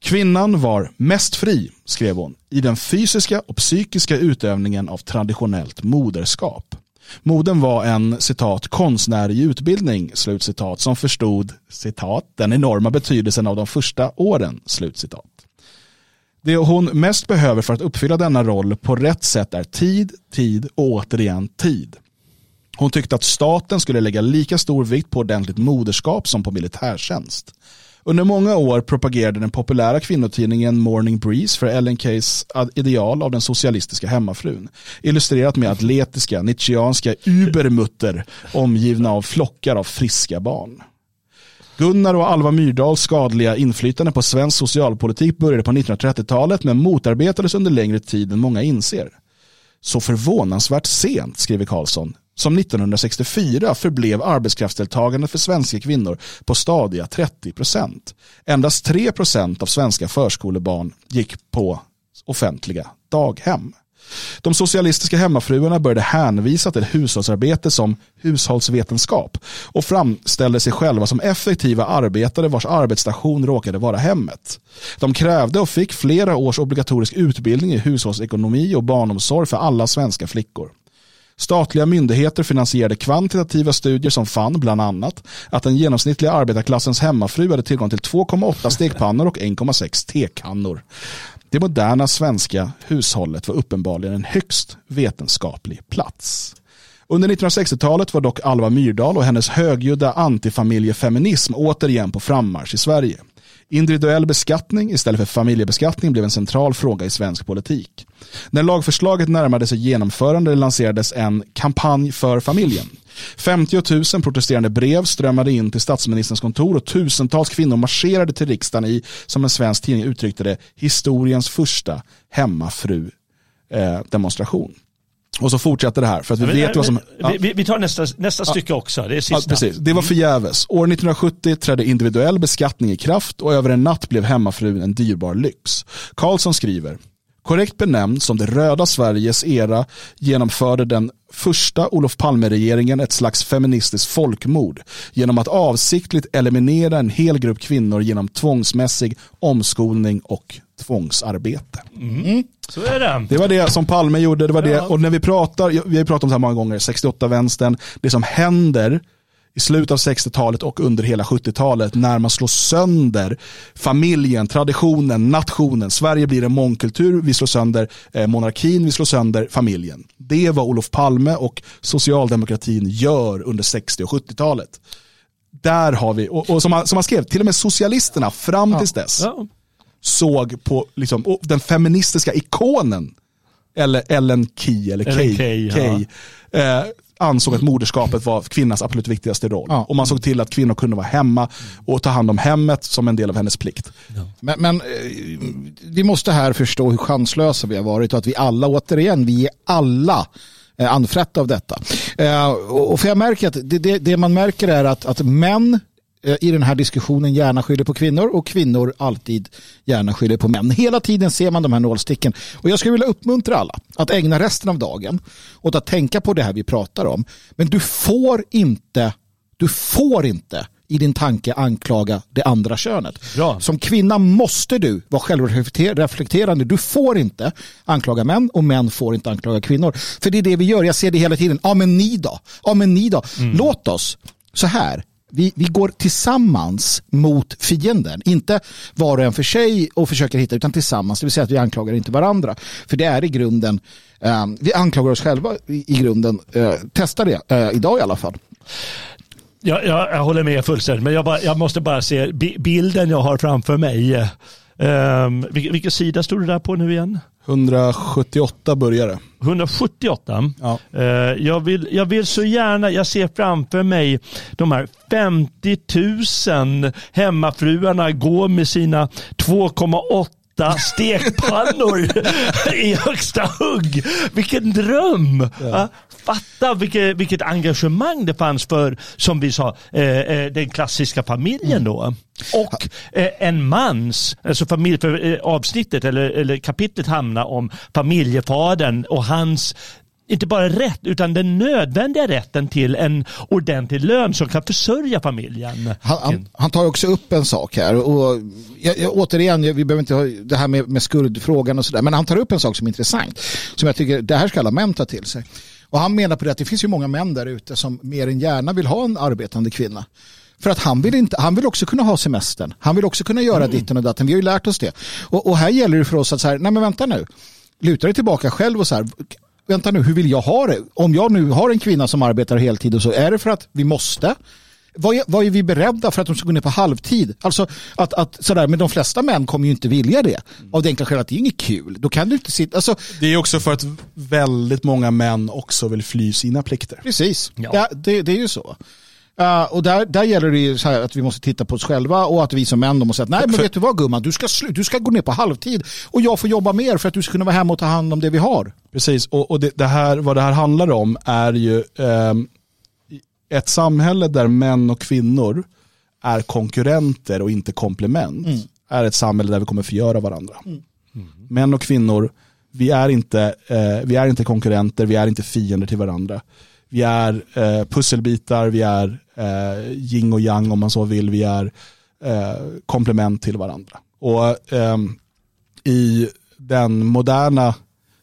Kvinnan var mest fri, skrev hon, i den fysiska och psykiska utövningen av traditionellt moderskap. Moden var en citat konstnärlig utbildning slutcitat, som förstod citat, den enorma betydelsen av de första åren. Slutcitat. Det hon mest behöver för att uppfylla denna roll på rätt sätt är tid, tid och återigen tid. Hon tyckte att staten skulle lägga lika stor vikt på ordentligt moderskap som på militärtjänst. Under många år propagerade den populära kvinnotidningen Morning Breeze för Ellen Keys ideal av den socialistiska hemmafrun. Illustrerat med atletiska, nietzscheanska übermutter omgivna av flockar av friska barn. Gunnar och Alva Myrdals skadliga inflytande på svensk socialpolitik började på 1930-talet men motarbetades under längre tid än många inser. Så förvånansvärt sent, skriver Karlsson, som 1964 förblev arbetskraftsdeltagandet för svenska kvinnor på stadiga 30 procent. Endast 3 procent av svenska förskolebarn gick på offentliga daghem. De socialistiska hemmafruarna började hänvisa till hushållsarbete som hushållsvetenskap och framställde sig själva som effektiva arbetare vars arbetsstation råkade vara hemmet. De krävde och fick flera års obligatorisk utbildning i hushållsekonomi och barnomsorg för alla svenska flickor. Statliga myndigheter finansierade kvantitativa studier som fann bland annat att den genomsnittliga arbetarklassens hemmafru hade tillgång till 2,8 stekpannor och 1,6 tekannor. Det moderna svenska hushållet var uppenbarligen en högst vetenskaplig plats. Under 1960-talet var dock Alva Myrdal och hennes högljudda antifamiljefeminism återigen på frammarsch i Sverige. Individuell beskattning istället för familjebeskattning blev en central fråga i svensk politik. När lagförslaget närmade sig genomförande lanserades en kampanj för familjen. 50 000 protesterande brev strömmade in till statsministerns kontor och tusentals kvinnor marscherade till riksdagen i, som en svensk tidning uttryckte det, historiens första hemmafru-demonstration. Eh, och så fortsätter det här för att vi men, vet vad som... Ja. Vi, vi, tar nästa, nästa ja. stycke också, det är sista. Precis. Det var förgäves. År 1970 trädde individuell beskattning i kraft och över en natt blev hemmafrun en dyrbar lyx. Karlsson skriver, Korrekt benämnd som det röda Sveriges era genomförde den första Olof Palme-regeringen ett slags feministiskt folkmord genom att avsiktligt eliminera en hel grupp kvinnor genom tvångsmässig omskolning och tvångsarbete. Mm. Så är det. Det var det som Palme gjorde. Det var det. Och när vi pratar, vi har pratat om det här många gånger, 68-vänstern, det som händer i slutet av 60-talet och under hela 70-talet när man slår sönder familjen, traditionen, nationen. Sverige blir en mångkultur, vi slår sönder eh, monarkin, vi slår sönder familjen. Det är vad Olof Palme och socialdemokratin gör under 60 och 70-talet. Där har vi, och, och som, han, som han skrev, till och med socialisterna fram ja. tills dess ja. Såg på liksom, den feministiska ikonen eller Ellen Key, eller Kay, Kay, Kay ja. eh, ansåg att moderskapet var kvinnans absolut viktigaste roll. Ja. Och man såg till att kvinnor kunde vara hemma och ta hand om hemmet som en del av hennes plikt. Ja. Men, men, eh, vi måste här förstå hur chanslösa vi har varit och att vi alla, återigen, vi är alla eh, anfrätta av detta. Eh, och för jag märker att det, det, det man märker är att, att män i den här diskussionen gärna skyller på kvinnor och kvinnor alltid gärna skyller på män. Hela tiden ser man de här nålsticken. Och jag skulle vilja uppmuntra alla att ägna resten av dagen åt att tänka på det här vi pratar om. Men du får inte, du får inte i din tanke anklaga det andra könet. Bra. Som kvinna måste du vara självreflekterande. Du får inte anklaga män och män får inte anklaga kvinnor. För det är det vi gör. Jag ser det hela tiden. Ja men ni då? Ja men ni då? Mm. Låt oss så här vi, vi går tillsammans mot fienden. Inte var och en för sig och försöker hitta utan tillsammans. Det vill säga att vi anklagar inte varandra. För det är i grunden, eh, vi anklagar oss själva i, i grunden. Eh, testa det eh, idag i alla fall. Jag, jag, jag håller med fullständigt men jag, bara, jag måste bara se bilden jag har framför mig. Eh, Eh, vilken, vilken sida stod du där på nu igen? 178 börjare. 178? Ja. Uh, jag, vill, jag vill så gärna, jag ser framför mig de här 50 000 hemmafruarna gå med sina 2,8 stekpannor i högsta hugg. Vilken dröm! Ja fatta vilket, vilket engagemang det fanns för, som vi sa, eh, eh, den klassiska familjen då. Och eh, en mans, alltså familj, för, eh, avsnittet eller, eller kapitlet handlar om familjefadern och hans inte bara rätt utan den nödvändiga rätten till en ordentlig lön som kan försörja familjen. Han, han, han tar också upp en sak här och jag, jag, återigen, vi behöver inte ha det här med, med skuldfrågan och sådär, men han tar upp en sak som är intressant som jag tycker det här ska alla män ta till sig. Och han menar på det att det finns ju många män där ute som mer än gärna vill ha en arbetande kvinna. För att han vill, inte, han vill också kunna ha semestern. Han vill också kunna göra mm. ditten och datten. Vi har ju lärt oss det. Och, och här gäller det för oss att så här, nej men vänta nu. Luta dig tillbaka själv och så här, vänta nu, hur vill jag ha det? Om jag nu har en kvinna som arbetar heltid och så, är det för att vi måste? vad är, vad är vi beredda för att de ska gå ner på halvtid? Alltså att, att sådär, men de flesta män kommer ju inte vilja det. Av det enkla skälet att det är inget kul. Då kan du inte sitta, alltså, Det är också för att väldigt många män också vill fly sina plikter. Precis, ja. ja det, det är ju så. Uh, och där, där gäller det ju så här att vi måste titta på oss själva och att vi som män måste säga nej men vet du vad gumman, du ska, du ska gå ner på halvtid och jag får jobba mer för att du ska kunna vara hemma och ta hand om det vi har. Precis, och, och det, det, här, vad det här handlar om är ju eh, ett samhälle där män och kvinnor är konkurrenter och inte komplement. Mm. Är ett samhälle där vi kommer förgöra varandra. Mm. Mm. Män och kvinnor, vi är, inte, eh, vi är inte konkurrenter, vi är inte fiender till varandra. Vi är eh, pusselbitar, vi är eh, yin och yang om man så vill. Vi är eh, komplement till varandra. Och eh, i den moderna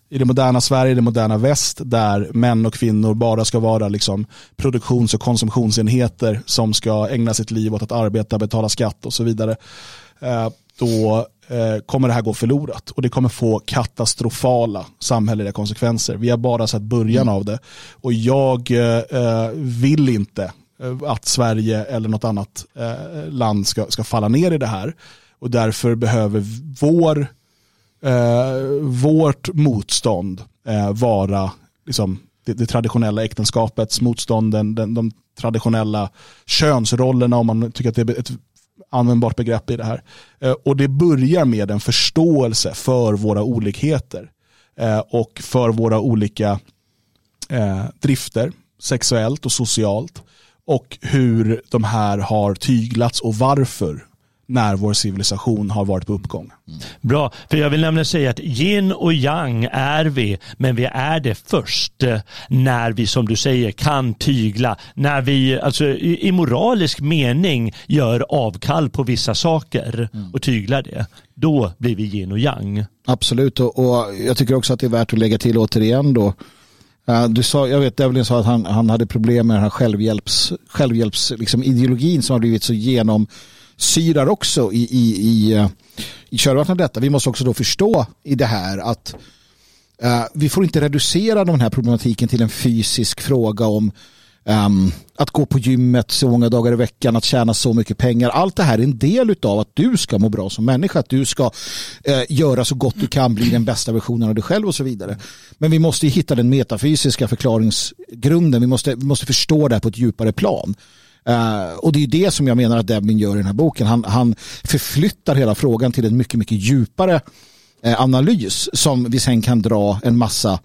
i det moderna Sverige, det moderna väst, där män och kvinnor bara ska vara liksom produktions och konsumtionsenheter som ska ägna sitt liv åt att arbeta, betala skatt och så vidare, eh, då Eh, kommer det här gå förlorat? Och det kommer få katastrofala samhälleliga konsekvenser. Vi har bara sett början av det. Och jag eh, eh vill inte eh, att Sverige eller något annat land ska, ska falla ner i det här. Och därför behöver vår eh, vårt motstånd eh, vara liksom, det, det, traditionella äktenskapets motstånd, den, den, de traditionella könsrollerna om man tycker att det är ett användbart begrepp i det här. Eh, och det börjar med en förståelse för våra olikheter eh, och för våra olika eh, drifter, sexuellt och socialt och hur de här har tyglats och varför när vår civilisation har varit på uppgång. Mm. Bra, för jag vill nämligen säga att yin och yang är vi, men vi är det först eh, när vi som du säger kan tygla, när vi alltså i, moralisk mening gör avkall på vissa saker mm. och tyglar det. Då blir vi yin och yang. Absolut, och, och jag tycker också att det är värt att lägga till återigen då Uh, du sa, jag vet Devlin sa att han, han hade problem med den här självhjälps, självhjälps liksom, ideologin som har blivit så genom syrar också i, i, i, eh, i körvattnet av detta. Vi måste också då förstå i det här att uh, vi får inte reducera den här problematiken till en fysisk fråga om um, att gå på gymmet så många dagar i veckan, att tjäna så mycket pengar. Allt det här är en del av att du ska må bra som människa, att du ska uh, göra så gott du kan, bli den bästa versionen av dig själv och så vidare. Men vi måste hitta den metafysiska förklaringsgrunden. Vi måste, vi måste förstå det här på ett djupare plan. Uh, och det är det som jag menar att Devlin gör i den här boken. Han, han förflyttar hela frågan till en mycket, mycket djupare uh, analys som vi sen kan dra en massa.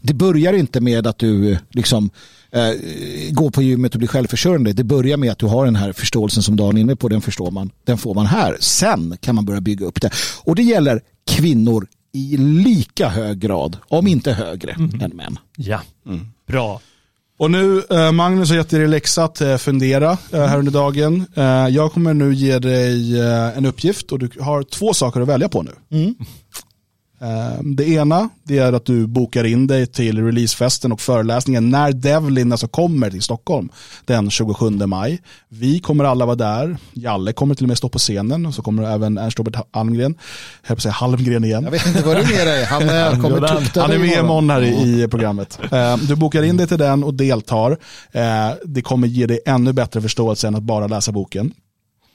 Det börjar inte med att du liksom uh, går på gymmet och blir självförsörjande. Det börjar med att du har den här förståelsen som Dan är inne på. Den förstår man. Den får man här. Sen kan man börja bygga upp det. Och det gäller kvinnor i lika hög grad, om inte högre, mm. än män. Ja, mm. bra. Och nu, eh, Magnus har gett dig läxa att eh, fundera eh, här under dagen. Jag kommer nu ge dig en uppgift och du har två saker att välja på nu. Mm. Ehm, det ena det är att du bokar in dig till releasefesten och föreläsningen när Devlin alltså kommer till Stockholm den 27 maj. Vi kommer alla vara där. Jalle kommer till och med stå på scenen och så kommer även Ernst-Robert Almgren. Jag höll på säga Halmgren igen. Jag vet inte vad är med dig. Han, kommer tukta Han är med imorgon här i, i programmet. Ehm, du bokar in dig till den och deltar. Ehm, det kommer ge dig ännu bättre förståelse än att bara läsa boken.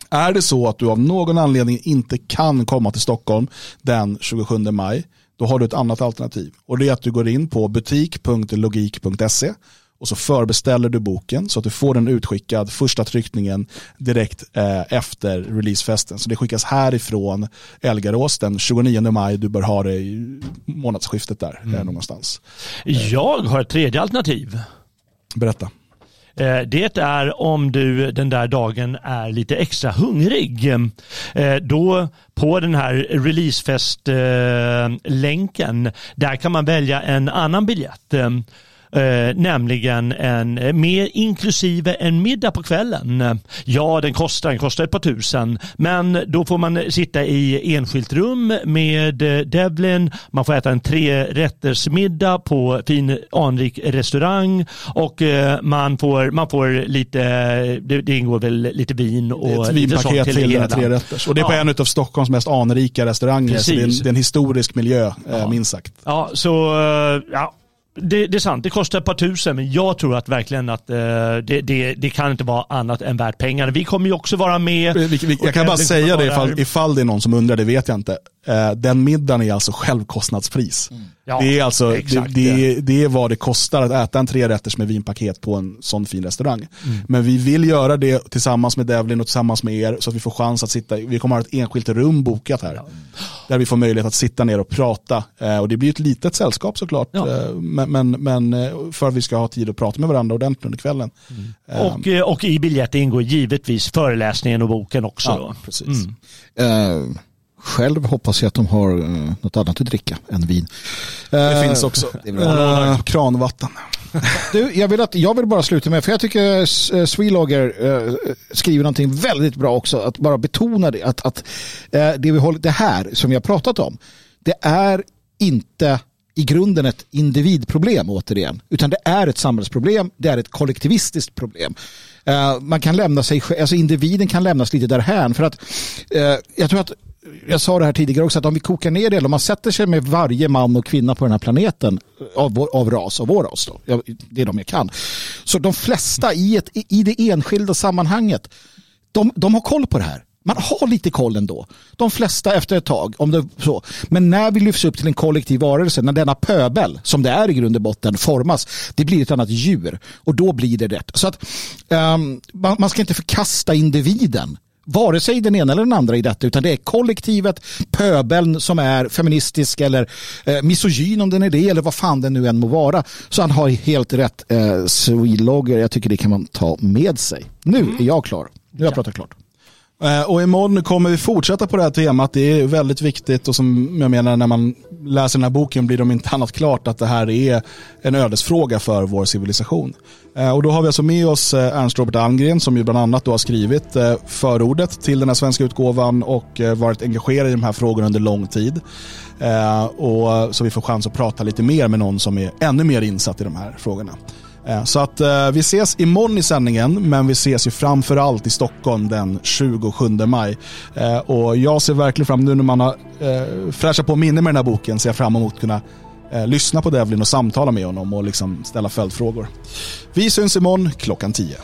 Är det så att du av någon anledning inte kan komma till Stockholm den 27 maj, då har du ett annat alternativ. Och det är att du går in på butik.logik.se och så förbeställer du boken så att du får den utskickad första tryckningen direkt eh, efter releasefesten. Så det skickas härifrån Elgarås den 29 maj. Du bör ha det i månadsskiftet där mm. någonstans. Jag har ett tredje alternativ. Berätta. Eh, det är om du den där dagen är lite extra hungrig. Eh, då på den här releasefest-länken, eh, där kan man välja en annan biljett. Eh, nämligen en, eh, med inklusive en middag på kvällen. Ja, den kostar, den kostar ett par tusen, men då får man sitta i enskilt rum med eh, Devlin, man får äta en trerättersmiddag på fin anrik restaurang och eh, man får, man får lite, det, det ingår väl lite vin och ett vinpaket till, till tre rätters. Och det är på ja. en av Stockholms mest anrika restauranger, så det är, en, det är en historisk miljö, ja. minst sagt. Ja, så ja, det, det, är sant, det kostar ett par tusen, men jag tror att verkligen att eh, det, det, det, kan inte vara annat än värt pengarna. Vi kommer ju också vara med. Vi, vi, jag kan bara säga det ifall, ifall det är någon som undrar, det vet jag inte. Eh, den middagen är alltså självkostnadspris. Mm. Ja, det, är alltså, det, det, det, är vad det kostar att äta en trerätters med vinpaket på en sån fin restaurang. Mm. Men vi vill göra det tillsammans med Devlin och tillsammans med er så att vi får chans att sitta, vi kommer ha ett enskilt rum bokat här. Ja. Där vi får möjlighet att sitta ner och prata. Eh, och det blir ett litet sällskap såklart. Ja. Men, men, eh, för att vi ska ha tid att prata med varandra ordentligt under kvällen. Mm. Eh, och, eh, och i biljetten ingår givetvis föreläsningen och boken också. Ja, precis. Mm. Själv hoppas jag att de har uh, något annat att dricka än vin. Det uh, finns också. Uh, kranvatten. du, jag, vill att, jag vill bara sluta med, för jag tycker uh, Sweelogger uh, skriver någonting väldigt bra också, att bara betona det, att, att uh, det, vi håller, det här som vi har pratat om, det är inte i grunden ett individproblem återigen, utan det är ett samhällsproblem, det är ett kollektivistiskt problem. Eh, man kan lämna sig, alltså individen kan lämnas lite därhän för att eh, jag tror att jag sa det här tidigare också, att om vi kokar ner det, om man sätter sig med varje man och kvinna på den här planeten eh, av, av ras, av vår ras då, jag, det är de jag kan, så de flesta i, ett, i det enskilda sammanhanget, de, de har koll på det här. Man har lite koll ändå. De flesta efter ett tag. Om det så. Men när vi lyfts upp till en kollektiv varelse, när denna pöbel, som det är i grund och botten, formas, det blir ett annat djur. Och då blir det rätt. Så att um, man, man ska inte förkasta individen vare sig den ena eller den andra i detta utan det är kollektivet, pöbeln som är feministisk eller eh, misogyn om den är det eller vad fan den nu än må vara. Så han har helt rätt eh, Swedlogger, jag tycker det kan man ta med sig. Nu mm. är jag klar, nu har jag pratat klart. Eh, och imorgon kommer vi fortsätta på det här temat. Det är väldigt viktigt och som jag menar när man läser den här boken blir det inte annat klart att det här är en ödesfråga för vår civilisation. Eh, och då har vi alltså med oss eh, Ernst Robert Almgren som ju bland annat då har skrivit förordet till den här svenska utgåvan och varit engagerad i de här frågorna under lång tid. Och så vi får chans att prata lite mer med någon som är ännu mer insatt i de här frågorna. Eh, så att eh, vi ses imorgon i sändningen, men vi ses ju framförallt i Stockholm den 27 maj. Eh, och jag ser verkligen fram nu när man har eh, fräschat på minne med den här boken, ser jag fram emot att kunna eh, lyssna på Devlin och samtala med honom och liksom ställa följdfrågor. Vi syns imorgon klockan 10.